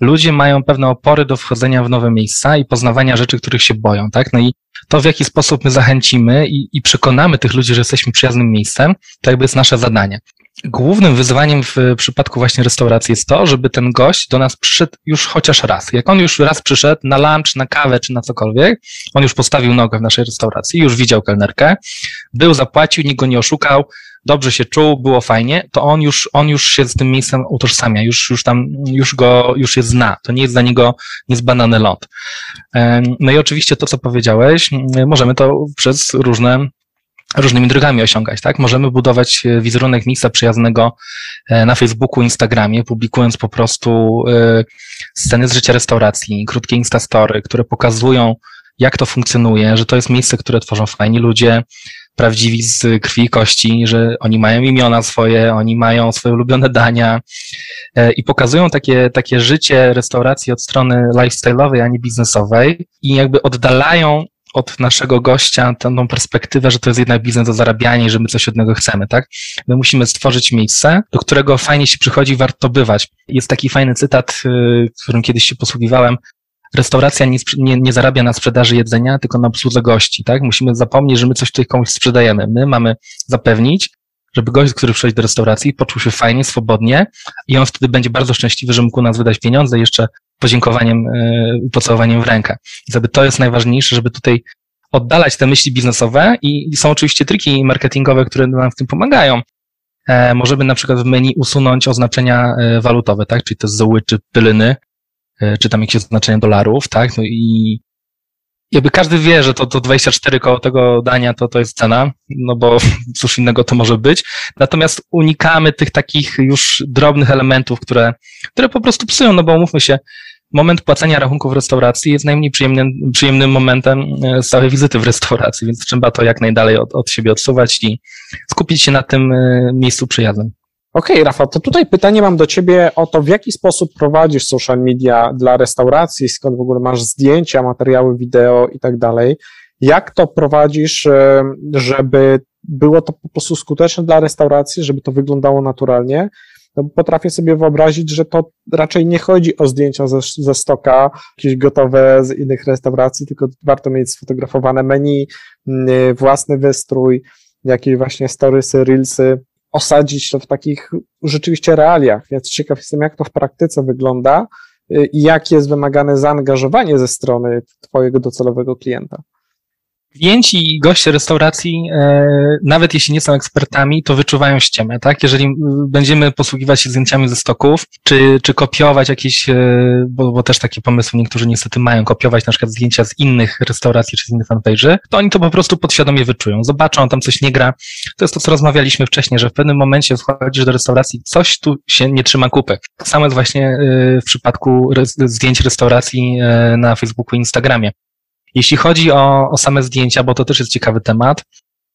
Ludzie mają pewne opory do wchodzenia w nowe miejsca i poznawania rzeczy, których się boją, tak? No i to, w jaki sposób my zachęcimy i, i przekonamy tych ludzi, że jesteśmy przyjaznym miejscem, to jakby jest nasze zadanie. Głównym wyzwaniem w przypadku właśnie restauracji jest to, żeby ten gość do nas przyszedł już chociaż raz. Jak on już raz przyszedł na lunch, na kawę czy na cokolwiek, on już postawił nogę w naszej restauracji, już widział kelnerkę, był, zapłacił, nikt go nie oszukał, dobrze się czuł, było fajnie, to on już, on już się z tym miejscem utożsamia, już, już tam, już go, już je zna. To nie jest dla niego niezbanany lot. No i oczywiście to, co powiedziałeś, możemy to przez różne różnymi drogami osiągać, tak? Możemy budować e, wizerunek miejsca przyjaznego e, na Facebooku, Instagramie, publikując po prostu e, sceny z życia restauracji, krótkie instastory, które pokazują, jak to funkcjonuje, że to jest miejsce, które tworzą fajni ludzie, prawdziwi z krwi i kości, że oni mają imiona swoje, oni mają swoje ulubione dania i pokazują takie, takie życie restauracji od strony lifestyle'owej, a nie biznesowej i jakby oddalają od naszego gościa tą perspektywę, że to jest jednak biznes do zarabiania i że my coś od niego chcemy, tak? My musimy stworzyć miejsce, do którego fajnie się przychodzi, warto bywać. Jest taki fajny cytat, y, którym kiedyś się posługiwałem. Restauracja nie, nie, nie zarabia na sprzedaży jedzenia, tylko na obsłudze gości, tak? Musimy zapomnieć, że my coś tutaj komuś sprzedajemy. My mamy zapewnić, żeby gość, który przychodzi do restauracji, poczuł się fajnie, swobodnie i on wtedy będzie bardzo szczęśliwy, że mógł nas wydać pieniądze jeszcze podziękowaniem, e, pocałowaniem w rękę. Żeby to jest najważniejsze, żeby tutaj oddalać te myśli biznesowe i, są oczywiście triki marketingowe, które nam w tym pomagają. E, możemy na przykład w menu usunąć oznaczenia e, walutowe, tak, czyli te zoły czy pylyny, czy tam jakieś oznaczenia dolarów, tak, no i jakby każdy wie, że to, to 24 koło tego dania to, to jest cena, no bo cóż innego to może być. Natomiast unikamy tych takich już drobnych elementów, które, które po prostu psują, no bo umówmy się, moment płacenia rachunków w restauracji jest najmniej przyjemnym, przyjemnym momentem e, całej wizyty w restauracji, więc trzeba to jak najdalej od, od siebie odsuwać i skupić się na tym e, miejscu przyjaznym. Okej, okay, Rafał, to tutaj pytanie mam do Ciebie o to, w jaki sposób prowadzisz social media dla restauracji, skąd w ogóle masz zdjęcia, materiały wideo i tak dalej. Jak to prowadzisz, e, żeby było to po prostu skuteczne dla restauracji, żeby to wyglądało naturalnie? No, potrafię sobie wyobrazić, że to raczej nie chodzi o zdjęcia ze, ze stoka, jakieś gotowe z innych restauracji, tylko warto mieć sfotografowane menu, własny wystrój, jakieś właśnie storysy, reelsy, osadzić to w takich rzeczywiście realiach. Więc ciekaw jestem, jak to w praktyce wygląda y, i jakie jest wymagane zaangażowanie ze strony Twojego docelowego klienta. Klienci i goście restauracji, e, nawet jeśli nie są ekspertami, to wyczuwają ściemę, tak? Jeżeli będziemy posługiwać się zdjęciami ze stoków, czy, czy kopiować jakieś, e, bo, bo też takie pomysły niektórzy niestety mają, kopiować na przykład zdjęcia z innych restauracji czy z innych fanpage'y, to oni to po prostu podświadomie wyczują. Zobaczą, tam coś nie gra. To jest to, co rozmawialiśmy wcześniej, że w pewnym momencie wchodzisz do restauracji, coś tu się nie trzyma kupy. Tak samo jest właśnie e, w przypadku zdjęć restauracji na Facebooku i Instagramie. Jeśli chodzi o, o same zdjęcia, bo to też jest ciekawy temat,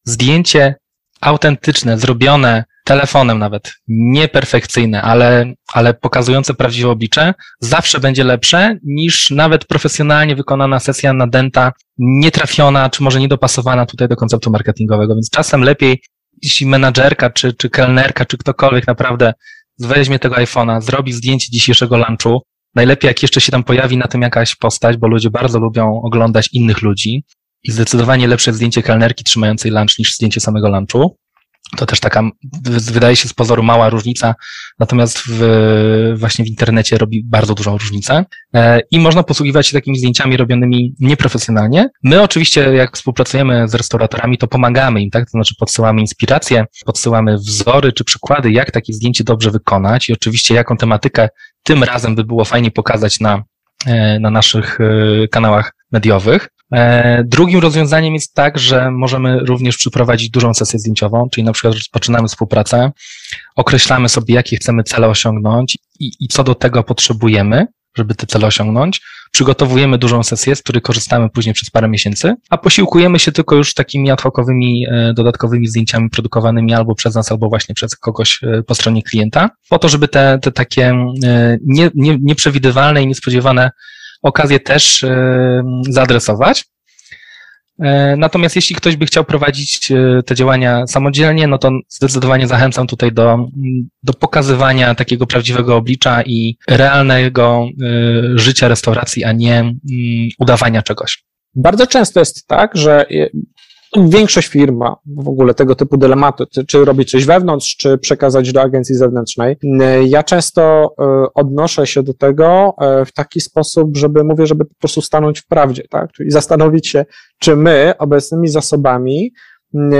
zdjęcie autentyczne, zrobione telefonem nawet, nieperfekcyjne, ale, ale pokazujące prawdziwe oblicze, zawsze będzie lepsze niż nawet profesjonalnie wykonana sesja nadęta, nietrafiona, czy może niedopasowana tutaj do konceptu marketingowego. Więc czasem lepiej, jeśli menadżerka, czy, czy kelnerka, czy ktokolwiek naprawdę weźmie tego iPhone'a, zrobi zdjęcie dzisiejszego lunchu, Najlepiej, jak jeszcze się tam pojawi na tym jakaś postać, bo ludzie bardzo lubią oglądać innych ludzi i zdecydowanie lepsze zdjęcie kelnerki trzymającej lunch niż zdjęcie samego lunchu. To też taka, wydaje się z pozoru mała różnica, natomiast w, właśnie w internecie robi bardzo dużą różnicę. E, I można posługiwać się takimi zdjęciami robionymi nieprofesjonalnie. My oczywiście, jak współpracujemy z restauratorami, to pomagamy im, tak? To znaczy podsyłamy inspiracje, podsyłamy wzory czy przykłady, jak takie zdjęcie dobrze wykonać i oczywiście jaką tematykę tym razem by było fajnie pokazać na, e, na naszych e, kanałach mediowych. E, drugim rozwiązaniem jest tak, że możemy również przeprowadzić dużą sesję zdjęciową, czyli na przykład rozpoczynamy współpracę, określamy sobie, jakie chcemy cele osiągnąć i, i co do tego potrzebujemy, żeby te cele osiągnąć. Przygotowujemy dużą sesję, z której korzystamy później przez parę miesięcy, a posiłkujemy się tylko już takimi ad hocowymi, e, dodatkowymi zdjęciami produkowanymi albo przez nas, albo właśnie przez kogoś e, po stronie klienta, po to, żeby te, te takie nie, nie, nieprzewidywalne i niespodziewane okazję też e, zaadresować. E, natomiast jeśli ktoś by chciał prowadzić e, te działania samodzielnie, no to zdecydowanie zachęcam tutaj do, do pokazywania takiego prawdziwego oblicza i realnego życia restauracji, a nie udawania czegoś. Bardzo często jest tak, że Większość firm ma w ogóle tego typu dylematy, czy robić coś wewnątrz, czy przekazać do agencji zewnętrznej. Ja często e, odnoszę się do tego e, w taki sposób, żeby mówię, żeby po prostu stanąć w prawdzie, tak? Czyli zastanowić się, czy my obecnymi zasobami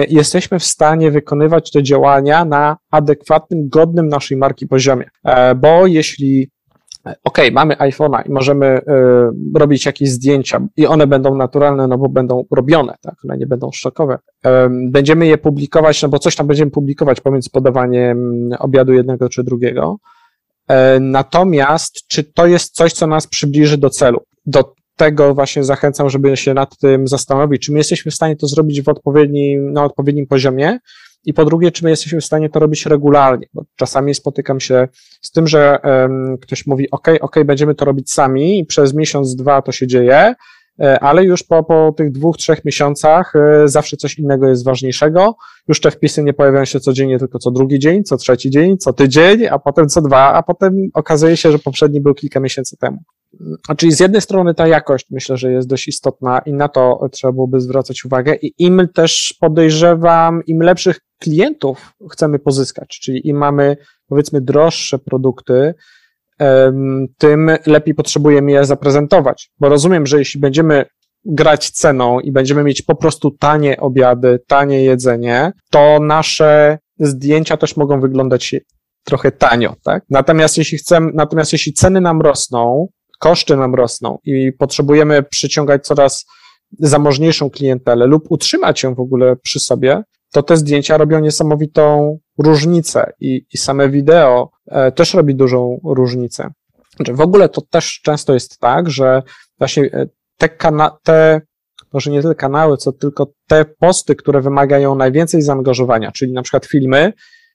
jesteśmy w stanie wykonywać te działania na adekwatnym, godnym naszej marki poziomie. Bo jeśli OK, mamy iPhone'a i możemy y, robić jakieś zdjęcia i one będą naturalne, no bo będą robione, tak, one nie będą szokowe. Y, będziemy je publikować, no bo coś tam będziemy publikować pomiędzy podawaniem obiadu jednego czy drugiego. Y, natomiast, czy to jest coś, co nas przybliży do celu? Do tego właśnie zachęcam, żeby się nad tym zastanowić, czy my jesteśmy w stanie to zrobić w odpowiednim, na odpowiednim poziomie, i po drugie, czy my jesteśmy w stanie to robić regularnie, bo czasami spotykam się z tym, że um, ktoś mówi, OK, OK, będziemy to robić sami i przez miesiąc, dwa to się dzieje, e, ale już po, po tych dwóch, trzech miesiącach e, zawsze coś innego jest ważniejszego. Już te wpisy nie pojawiają się codziennie, tylko co drugi dzień, co trzeci dzień, co tydzień, a potem co dwa, a potem okazuje się, że poprzedni był kilka miesięcy temu. Czyli z jednej strony ta jakość myślę, że jest dość istotna i na to trzeba byłoby zwracać uwagę. I im też podejrzewam, im lepszych klientów chcemy pozyskać, czyli im mamy powiedzmy droższe produkty, tym lepiej potrzebujemy je zaprezentować, bo rozumiem, że jeśli będziemy grać ceną i będziemy mieć po prostu tanie obiady, tanie jedzenie, to nasze zdjęcia też mogą wyglądać trochę tanio, tak? Natomiast jeśli chcemy, natomiast jeśli ceny nam rosną, koszty nam rosną i potrzebujemy przyciągać coraz zamożniejszą klientelę lub utrzymać ją w ogóle przy sobie, to te zdjęcia robią niesamowitą różnicę i, i same wideo e, też robi dużą różnicę. Znaczy, w ogóle to też często jest tak, że właśnie e, te, kana- te może nie tyle kanały, co tylko te posty, które wymagają najwięcej zaangażowania, czyli na przykład filmy,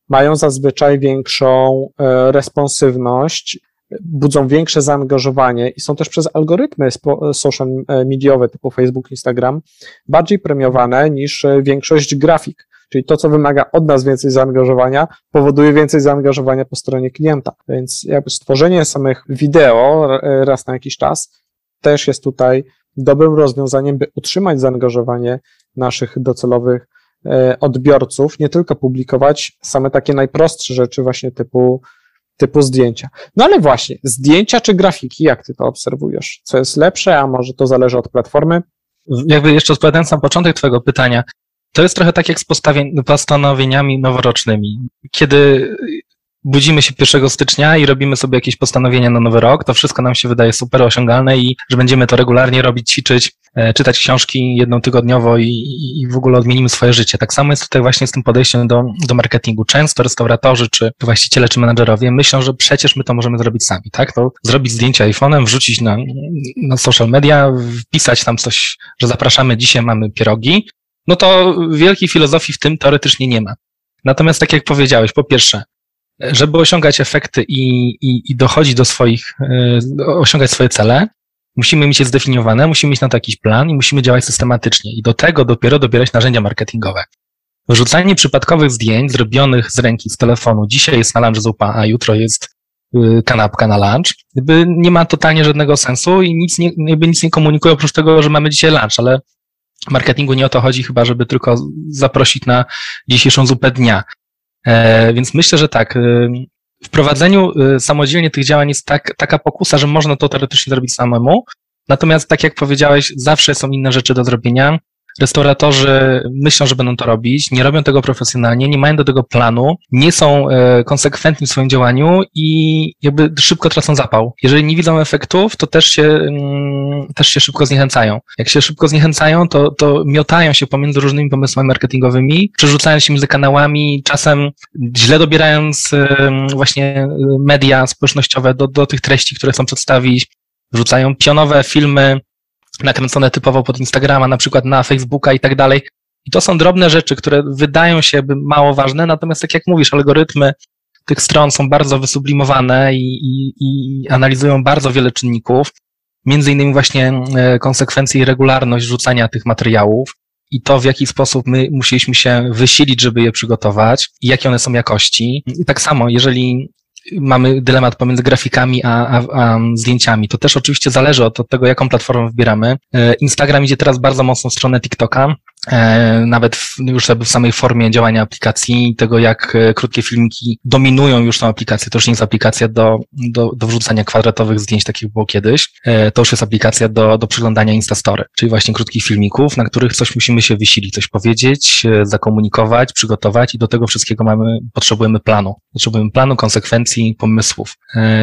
mają zazwyczaj większą e, responsywność budzą większe zaangażowanie i są też przez algorytmy social mediowe typu Facebook, Instagram bardziej premiowane niż większość grafik. Czyli to, co wymaga od nas więcej zaangażowania, powoduje więcej zaangażowania po stronie klienta. Więc jakby stworzenie samych wideo raz na jakiś czas też jest tutaj dobrym rozwiązaniem, by utrzymać zaangażowanie naszych docelowych e, odbiorców, nie tylko publikować same takie najprostsze rzeczy właśnie typu typu zdjęcia. No ale właśnie, zdjęcia czy grafiki, jak ty to obserwujesz? Co jest lepsze, a może to zależy od platformy? Jakby jeszcze odpowiadając na początek twojego pytania, to jest trochę tak jak z postanowieniami noworocznymi. Kiedy budzimy się 1 stycznia i robimy sobie jakieś postanowienia na nowy rok, to wszystko nam się wydaje super osiągalne i że będziemy to regularnie robić, ćwiczyć, e, czytać książki jedną tygodniowo i, i w ogóle odmienimy swoje życie. Tak samo jest tutaj właśnie z tym podejściem do, do marketingu. Często restauratorzy, czy właściciele, czy menedżerowie myślą, że przecież my to możemy zrobić sami, tak? To zrobić zdjęcie iPhone'em, wrzucić na, na social media, wpisać tam coś, że zapraszamy, dzisiaj mamy pierogi, no to wielkiej filozofii w tym teoretycznie nie ma. Natomiast tak jak powiedziałeś, po pierwsze, żeby osiągać efekty i, i, i dochodzić do swoich, y, osiągać swoje cele, musimy mieć je zdefiniowane, musimy mieć na to jakiś plan i musimy działać systematycznie. I do tego dopiero dobierać narzędzia marketingowe. Wrzucanie przypadkowych zdjęć zrobionych z ręki, z telefonu. Dzisiaj jest na lunch zupa, a jutro jest y, kanapka na lunch. Jakby nie ma totalnie żadnego sensu i nic nie, jakby nic nie komunikuje oprócz tego, że mamy dzisiaj lunch, ale w marketingu nie o to chodzi chyba, żeby tylko zaprosić na dzisiejszą zupę dnia. E, więc myślę, że tak. E, w prowadzeniu e, samodzielnie tych działań jest tak, taka pokusa, że można to teoretycznie zrobić samemu. Natomiast, tak jak powiedziałeś, zawsze są inne rzeczy do zrobienia. Restauratorzy myślą, że będą to robić, nie robią tego profesjonalnie, nie mają do tego planu, nie są e, konsekwentni w swoim działaniu i jakby szybko tracą zapał. Jeżeli nie widzą efektów, to też się, mm, też się szybko zniechęcają. Jak się szybko zniechęcają, to, to miotają się pomiędzy różnymi pomysłami marketingowymi, przerzucając się między kanałami, czasem źle dobierając e, właśnie media społecznościowe do, do tych treści, które chcą przedstawić, wrzucają pionowe filmy, nakręcone typowo pod Instagrama, na przykład na Facebooka i tak dalej. I to są drobne rzeczy, które wydają się mało ważne, natomiast tak jak mówisz, algorytmy tych stron są bardzo wysublimowane i, i, i analizują bardzo wiele czynników, między innymi właśnie e, konsekwencje i regularność rzucania tych materiałów i to, w jaki sposób my musieliśmy się wysilić, żeby je przygotować i jakie one są jakości. I tak samo, jeżeli mamy dylemat pomiędzy grafikami a, a, a, zdjęciami. To też oczywiście zależy od, od tego, jaką platformę wybieramy. E, Instagram idzie teraz bardzo mocno w stronę TikToka. E, nawet w, już w samej formie działania aplikacji, tego jak e, krótkie filmiki dominują już tą aplikację. To już nie jest aplikacja do, do, do wrzucania kwadratowych zdjęć, tak jak było kiedyś. E, to już jest aplikacja do, do przeglądania Instastory, czyli właśnie krótkich filmików, na których coś musimy się wysilić, coś powiedzieć, zakomunikować, przygotować i do tego wszystkiego mamy, potrzebujemy planu. Potrzebujemy planu, konsekwencji, pomysłów.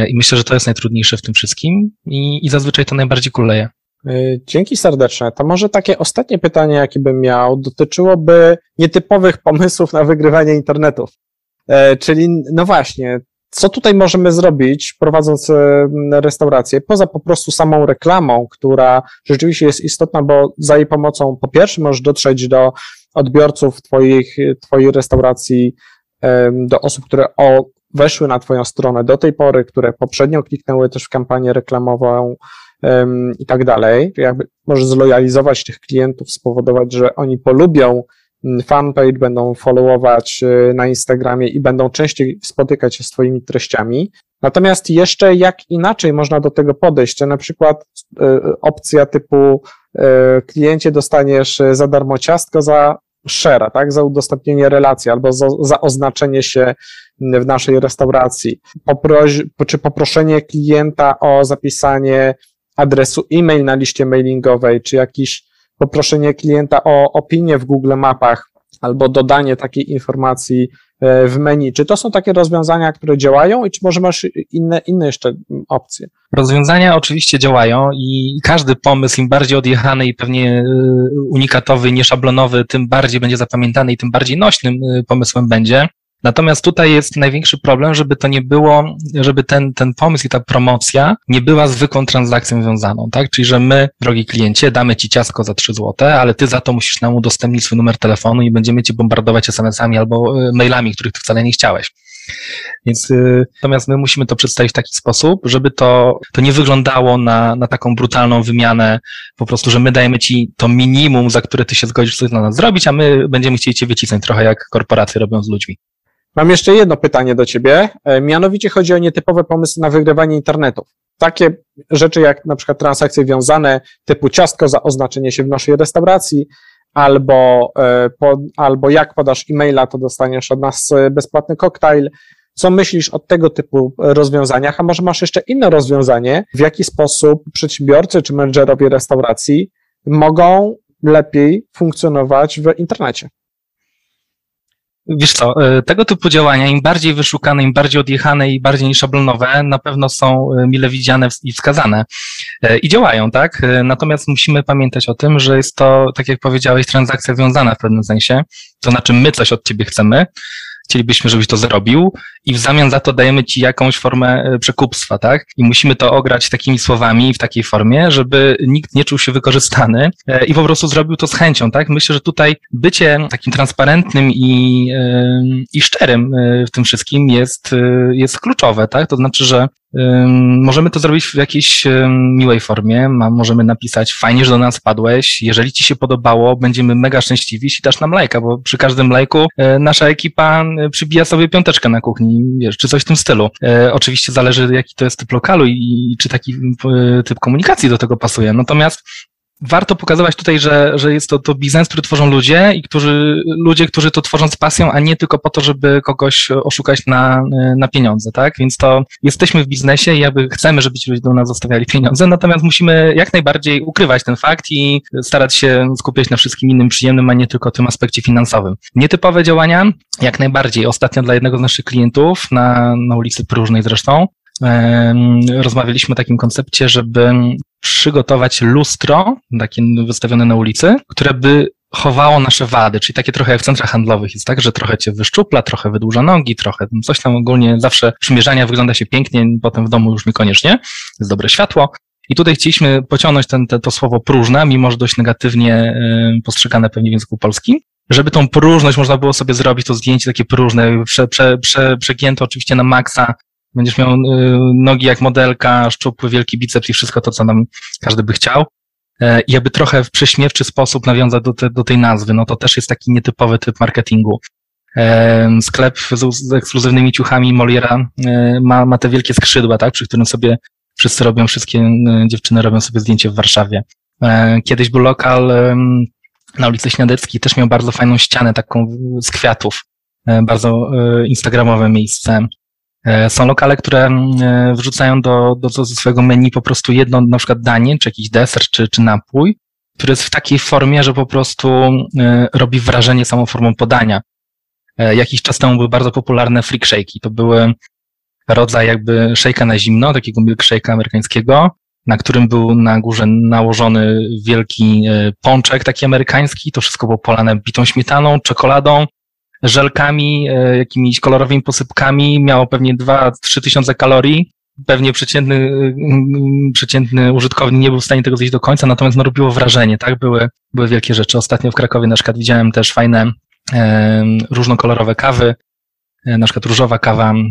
I myślę, że to jest najtrudniejsze w tym wszystkim i, i zazwyczaj to najbardziej kuleje. Y, dzięki serdeczne. To może takie ostatnie pytanie, jakie bym miał, dotyczyłoby nietypowych pomysłów na wygrywanie internetów. E, czyli, no właśnie, co tutaj możemy zrobić, prowadząc e, restaurację, poza po prostu samą reklamą, która rzeczywiście jest istotna, bo za jej pomocą, po pierwsze, możesz dotrzeć do odbiorców twoich, twojej restauracji, do osób, które o, weszły na Twoją stronę do tej pory, które poprzednio kliknęły też w kampanię reklamową, i tak dalej. Jakby może zlojalizować tych klientów, spowodować, że oni polubią fanpage, będą followować y, na Instagramie i będą częściej spotykać się z Twoimi treściami. Natomiast jeszcze jak inaczej można do tego podejść, na przykład y, opcja typu y, kliencie dostaniesz za darmo ciastko za share, tak, za udostępnienie relacji albo za, za oznaczenie się w naszej restauracji, Poproś, czy poproszenie klienta o zapisanie adresu e-mail na liście mailingowej, czy jakieś poproszenie klienta o opinię w Google Mapach, albo dodanie takiej informacji e, w menu. Czy to są takie rozwiązania, które działają i czy może masz inne, inne jeszcze opcje? Rozwiązania oczywiście działają i każdy pomysł, im bardziej odjechany i pewnie e, unikatowy, nieszablonowy, tym bardziej będzie zapamiętany i tym bardziej nośnym e, pomysłem będzie. Natomiast tutaj jest największy problem, żeby to nie było, żeby ten, ten pomysł i ta promocja nie była zwykłą transakcją wiązaną, tak? Czyli, że my, drogi kliencie, damy Ci ciasko za 3 zł, ale Ty za to musisz nam udostępnić swój numer telefonu i będziemy Cię bombardować SMS-ami albo e, mailami, których Ty wcale nie chciałeś. Więc y, natomiast my musimy to przedstawić w taki sposób, żeby to, to nie wyglądało na, na taką brutalną wymianę, po prostu, że my dajemy ci to minimum, za które ty się zgodzisz coś dla nas zrobić, a my będziemy chcieli cię wycisnąć trochę jak korporacje robią z ludźmi. Mam jeszcze jedno pytanie do Ciebie. E, mianowicie chodzi o nietypowe pomysły na wygrywanie internetów. Takie rzeczy jak na przykład transakcje wiązane typu ciastko za oznaczenie się w naszej restauracji, albo, e, albo jak podasz e-maila, to dostaniesz od nas e, bezpłatny koktajl. Co myślisz o tego typu rozwiązaniach? A może masz jeszcze inne rozwiązanie, w jaki sposób przedsiębiorcy czy menedżerowie restauracji mogą lepiej funkcjonować w internecie? Wiesz co, e, tego typu działania, im bardziej wyszukane, im bardziej odjechane i bardziej szablonowe, na pewno są e, mile widziane i wskazane. E, I działają, tak? Natomiast musimy pamiętać o tym, że jest to, tak jak powiedziałeś, transakcja wiązana w pewnym sensie. To znaczy my coś od ciebie chcemy, chcielibyśmy, żebyś to zrobił i w zamian za to dajemy ci jakąś formę e, przekupstwa, tak? I musimy to ograć takimi słowami w takiej formie, żeby nikt nie czuł się wykorzystany e, i po prostu zrobił to z chęcią, tak? Myślę, że tutaj bycie takim transparentnym i, e, i szczerym w tym wszystkim jest, jest kluczowe, tak? To znaczy, że Możemy to zrobić w jakiejś miłej formie. Możemy napisać, fajnie, że do nas padłeś. Jeżeli ci się podobało, będziemy mega szczęśliwi, jeśli dasz nam lajka, bo przy każdym lajku e, nasza ekipa e, przybija sobie piąteczkę na kuchni, wiesz, czy coś w tym stylu. E, oczywiście zależy, jaki to jest typ lokalu i czy taki typ komunikacji do tego pasuje. Natomiast warto pokazywać tutaj, że, że jest to, to biznes, który tworzą ludzie i którzy, ludzie, którzy to tworzą z pasją, a nie tylko po to, żeby kogoś oszukać na, na pieniądze, tak? Więc to jesteśmy w biznesie i jakby chcemy, żeby ci ludzie do nas zostawiali pieniądze, natomiast musimy jak najbardziej ukrywać ten fakt i starać się skupiać na wszystkim innym przyjemnym, a nie tylko tym aspekcie finansowym. Nietypowe działania, jak najbardziej. Ostatnio dla jednego z naszych klientów na, na ulicy Próżnej zresztą, rozmawialiśmy o takim koncepcie, żeby przygotować lustro, takie wystawione na ulicy, które by chowało nasze wady, czyli takie trochę jak w centrach handlowych jest tak, że trochę cię wyszczupla, trochę wydłuża nogi, trochę coś tam ogólnie. Zawsze przymierzania wygląda się pięknie, potem w domu już niekoniecznie, jest dobre światło. I tutaj chcieliśmy pociągnąć ten, te, to słowo próżna, mimo że dość negatywnie y, postrzegane pewnie w języku polskim, żeby tą próżność można było sobie zrobić, to zdjęcie takie próżne, prze, prze, prze, przegięte oczywiście na maksa, Będziesz miał y, nogi jak modelka, szczupły, wielki biceps i wszystko to, co nam każdy by chciał. E, I aby trochę w prześmiewczy sposób nawiązać do, te, do tej nazwy, no to też jest taki nietypowy typ marketingu. E, sklep z, z ekskluzywnymi ciuchami Moliera e, ma, ma te wielkie skrzydła, tak, przy którym sobie wszyscy robią, wszystkie dziewczyny robią sobie zdjęcie w Warszawie. Kiedyś był lokal na ulicy Śniadeckiej też miał bardzo fajną ścianę taką z kwiatów, bardzo instagramowe miejsce. Są lokale, które wrzucają do, do, do swojego menu po prostu jedno, na przykład danie, czy jakiś deser, czy, czy napój, który jest w takiej formie, że po prostu robi wrażenie samą formą podania. Jakiś czas temu były bardzo popularne freak shake'i. To były rodzaj jakby shake'a na zimno, takiego milkshake'a amerykańskiego, na którym był na górze nałożony wielki e, pączek taki amerykański. To wszystko było polane bitą śmietaną, czekoladą, żelkami, e, jakimiś kolorowymi posypkami. Miało pewnie 2-3 tysiące kalorii. Pewnie przeciętny, e, przeciętny użytkownik nie był w stanie tego zjeść do końca, natomiast no, robiło wrażenie, tak? Były, były wielkie rzeczy. Ostatnio w Krakowie na przykład widziałem też fajne e, różnokolorowe kawy, na przykład różowa kawa, mm,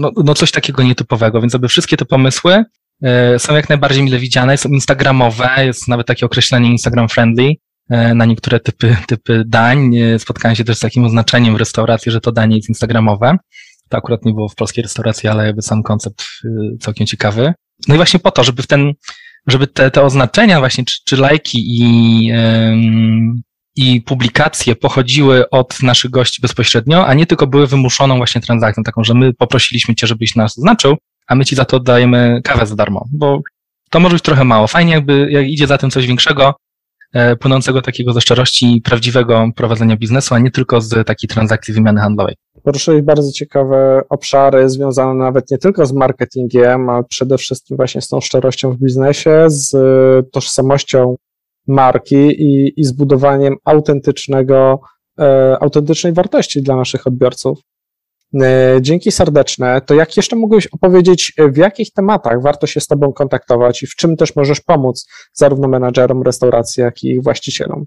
no, no coś takiego nietypowego, więc aby wszystkie te pomysły E, są jak najbardziej mile widziane, są instagramowe, jest nawet takie określenie Instagram friendly e, na niektóre typy, typy dań. E, spotkałem się też z takim oznaczeniem w restauracji, że to danie jest instagramowe. To akurat nie było w polskiej restauracji, ale jakby sam koncept całkiem ciekawy. No i właśnie po to, żeby w ten, żeby te, te oznaczenia właśnie, czy, czy lajki i, i publikacje pochodziły od naszych gości bezpośrednio, a nie tylko były wymuszoną właśnie transakcją, taką, że my poprosiliśmy cię, żebyś nas oznaczył, a my ci za to dajemy kawę za darmo, bo to może być trochę mało. Fajnie jakby, jak idzie za tym coś większego, e, płynącego takiego ze szczerości i prawdziwego prowadzenia biznesu, a nie tylko z takiej transakcji wymiany handlowej. Poruszyłeś bardzo ciekawe obszary związane nawet nie tylko z marketingiem, a przede wszystkim właśnie z tą szczerością w biznesie, z tożsamością marki i, i zbudowaniem autentycznego, e, autentycznej wartości dla naszych odbiorców. E, dzięki serdeczne. To jak jeszcze mógłbyś opowiedzieć, e, w jakich tematach warto się z Tobą kontaktować i w czym też możesz pomóc zarówno menadżerom restauracji, jak i właścicielom?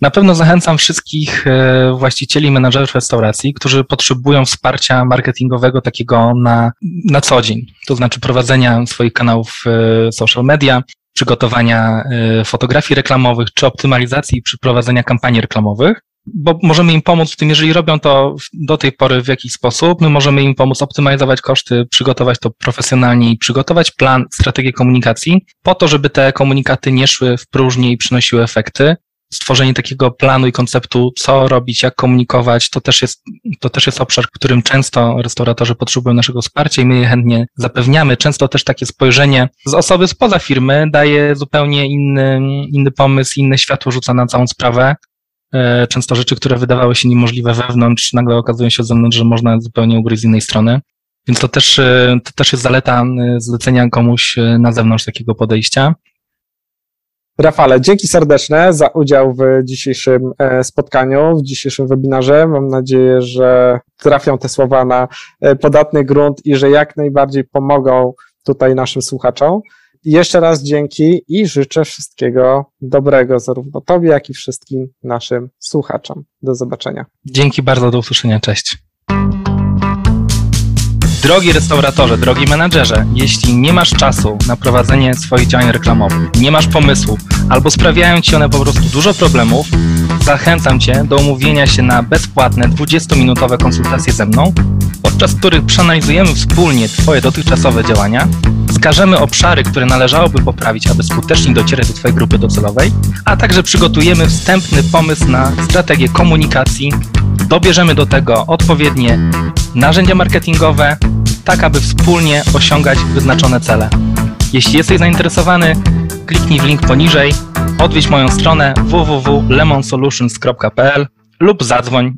Na pewno zachęcam wszystkich e, właścicieli, menadżerów restauracji, którzy potrzebują wsparcia marketingowego takiego na, na co dzień, to znaczy prowadzenia swoich kanałów social media, przygotowania fotografii reklamowych czy optymalizacji przy prowadzenia kampanii reklamowych bo możemy im pomóc w tym, jeżeli robią to do tej pory w jakiś sposób, my możemy im pomóc optymalizować koszty, przygotować to profesjonalnie i przygotować plan, strategię komunikacji, po to, żeby te komunikaty nie szły w próżni i przynosiły efekty. Stworzenie takiego planu i konceptu, co robić, jak komunikować, to też jest, to też jest obszar, w którym często restauratorzy potrzebują naszego wsparcia i my je chętnie zapewniamy. Często też takie spojrzenie z osoby spoza firmy daje zupełnie inny, inny pomysł, inne światło rzuca na całą sprawę. E, często rzeczy, które wydawały się niemożliwe wewnątrz, nagle okazują się z zewnątrz, że można zupełnie ugryźć z innej strony. Więc to też, e, to też jest zaleta e, zlecenia komuś na zewnątrz takiego podejścia. Rafale, dzięki serdeczne za udział w dzisiejszym spotkaniu, w dzisiejszym webinarze. Mam nadzieję, że trafią te słowa na podatny grunt i że jak najbardziej pomogą tutaj naszym słuchaczom. Jeszcze raz dzięki i życzę wszystkiego dobrego zarówno Tobie, jak i wszystkim naszym słuchaczom. Do zobaczenia. Dzięki bardzo, do usłyszenia. Cześć. Drogi restauratorze, drogi menadżerze, jeśli nie masz czasu na prowadzenie swoich działań reklamowych, nie masz pomysłu albo sprawiają Ci one po prostu dużo problemów, zachęcam Cię do umówienia się na bezpłatne 20-minutowe konsultacje ze mną, podczas których przeanalizujemy wspólnie Twoje dotychczasowe działania, wskażemy obszary, które należałoby poprawić, aby skutecznie docierać do Twojej grupy docelowej, a także przygotujemy wstępny pomysł na strategię komunikacji, dobierzemy do tego odpowiednie narzędzia marketingowe, tak aby wspólnie osiągać wyznaczone cele. Jeśli jesteś zainteresowany, kliknij w link poniżej, odwiedź moją stronę www.lemonsolutions.pl lub zadzwoń